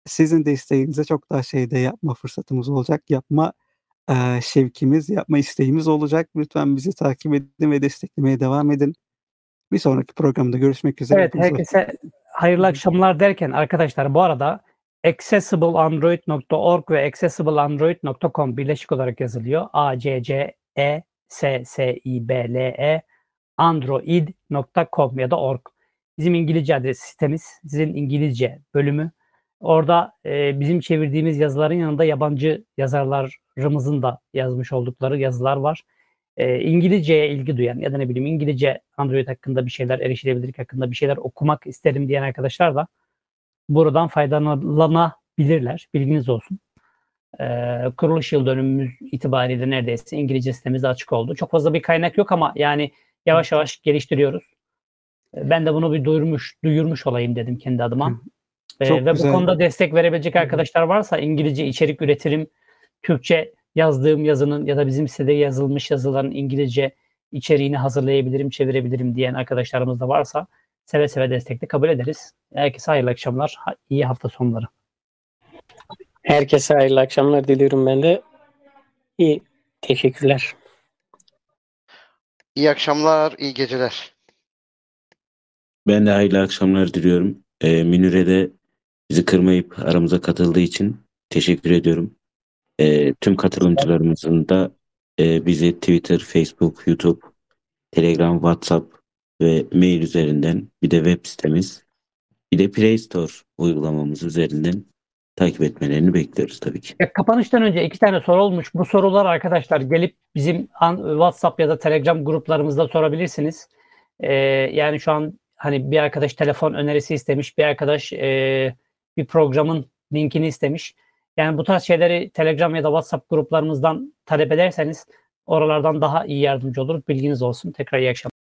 Sizin desteğinize çok daha şey de yapma fırsatımız olacak. Yapma eee, şevkimiz, yapma isteğimiz olacak. Lütfen bizi takip edin ve desteklemeye devam edin. Bir sonraki programda görüşmek üzere. Evet herkese hayırlı akşamlar derken arkadaşlar bu arada accessibleandroid.org ve accessibleandroid.com birleşik olarak yazılıyor. A C C E S S I B L E android.com ya da org. Bizim İngilizce adres sitemiz, sizin İngilizce bölümü. Orada e, bizim çevirdiğimiz yazıların yanında yabancı yazarlarımızın da yazmış oldukları yazılar var. E, İngilizceye ilgi duyan ya da ne bileyim İngilizce Android hakkında bir şeyler, erişilebilirlik hakkında bir şeyler okumak isterim diyen arkadaşlar da buradan faydalanabilirler. Bilginiz olsun. Ee, kuruluş yıl dönümümüz itibariyle neredeyse İngilizce sitemiz açık oldu. Çok fazla bir kaynak yok ama yani yavaş yavaş geliştiriyoruz. Ee, Ben de bunu bir duyurmuş, duyurmuş olayım dedim kendi adıma. Ee, Çok ve güzel. bu konuda destek verebilecek arkadaşlar varsa İngilizce içerik üretirim, Türkçe yazdığım yazının ya da bizim sitede yazılmış yazıların İngilizce içeriğini hazırlayabilirim, çevirebilirim diyen arkadaşlarımız da varsa seve seve destekli kabul ederiz. Herkese hayırlı akşamlar, iyi hafta sonları. Herkese hayırlı akşamlar diliyorum ben de. İyi. Teşekkürler. İyi akşamlar, iyi geceler. Ben de hayırlı akşamlar diliyorum. Ee, Münir'e de bizi kırmayıp aramıza katıldığı için teşekkür ediyorum. Ee, tüm katılımcılarımızın da e, bizi Twitter, Facebook, YouTube, Telegram, WhatsApp ve mail üzerinden bir de web sitemiz bir de Play Store uygulamamız üzerinden takip etmelerini bekliyoruz tabii ki. Kapanıştan önce iki tane soru olmuş. Bu sorular arkadaşlar gelip bizim WhatsApp ya da Telegram gruplarımızda sorabilirsiniz. Ee, yani şu an hani bir arkadaş telefon önerisi istemiş, bir arkadaş e, bir programın linkini istemiş. Yani bu tarz şeyleri Telegram ya da WhatsApp gruplarımızdan talep ederseniz oralardan daha iyi yardımcı olur. Bilginiz olsun. Tekrar iyi akşamlar.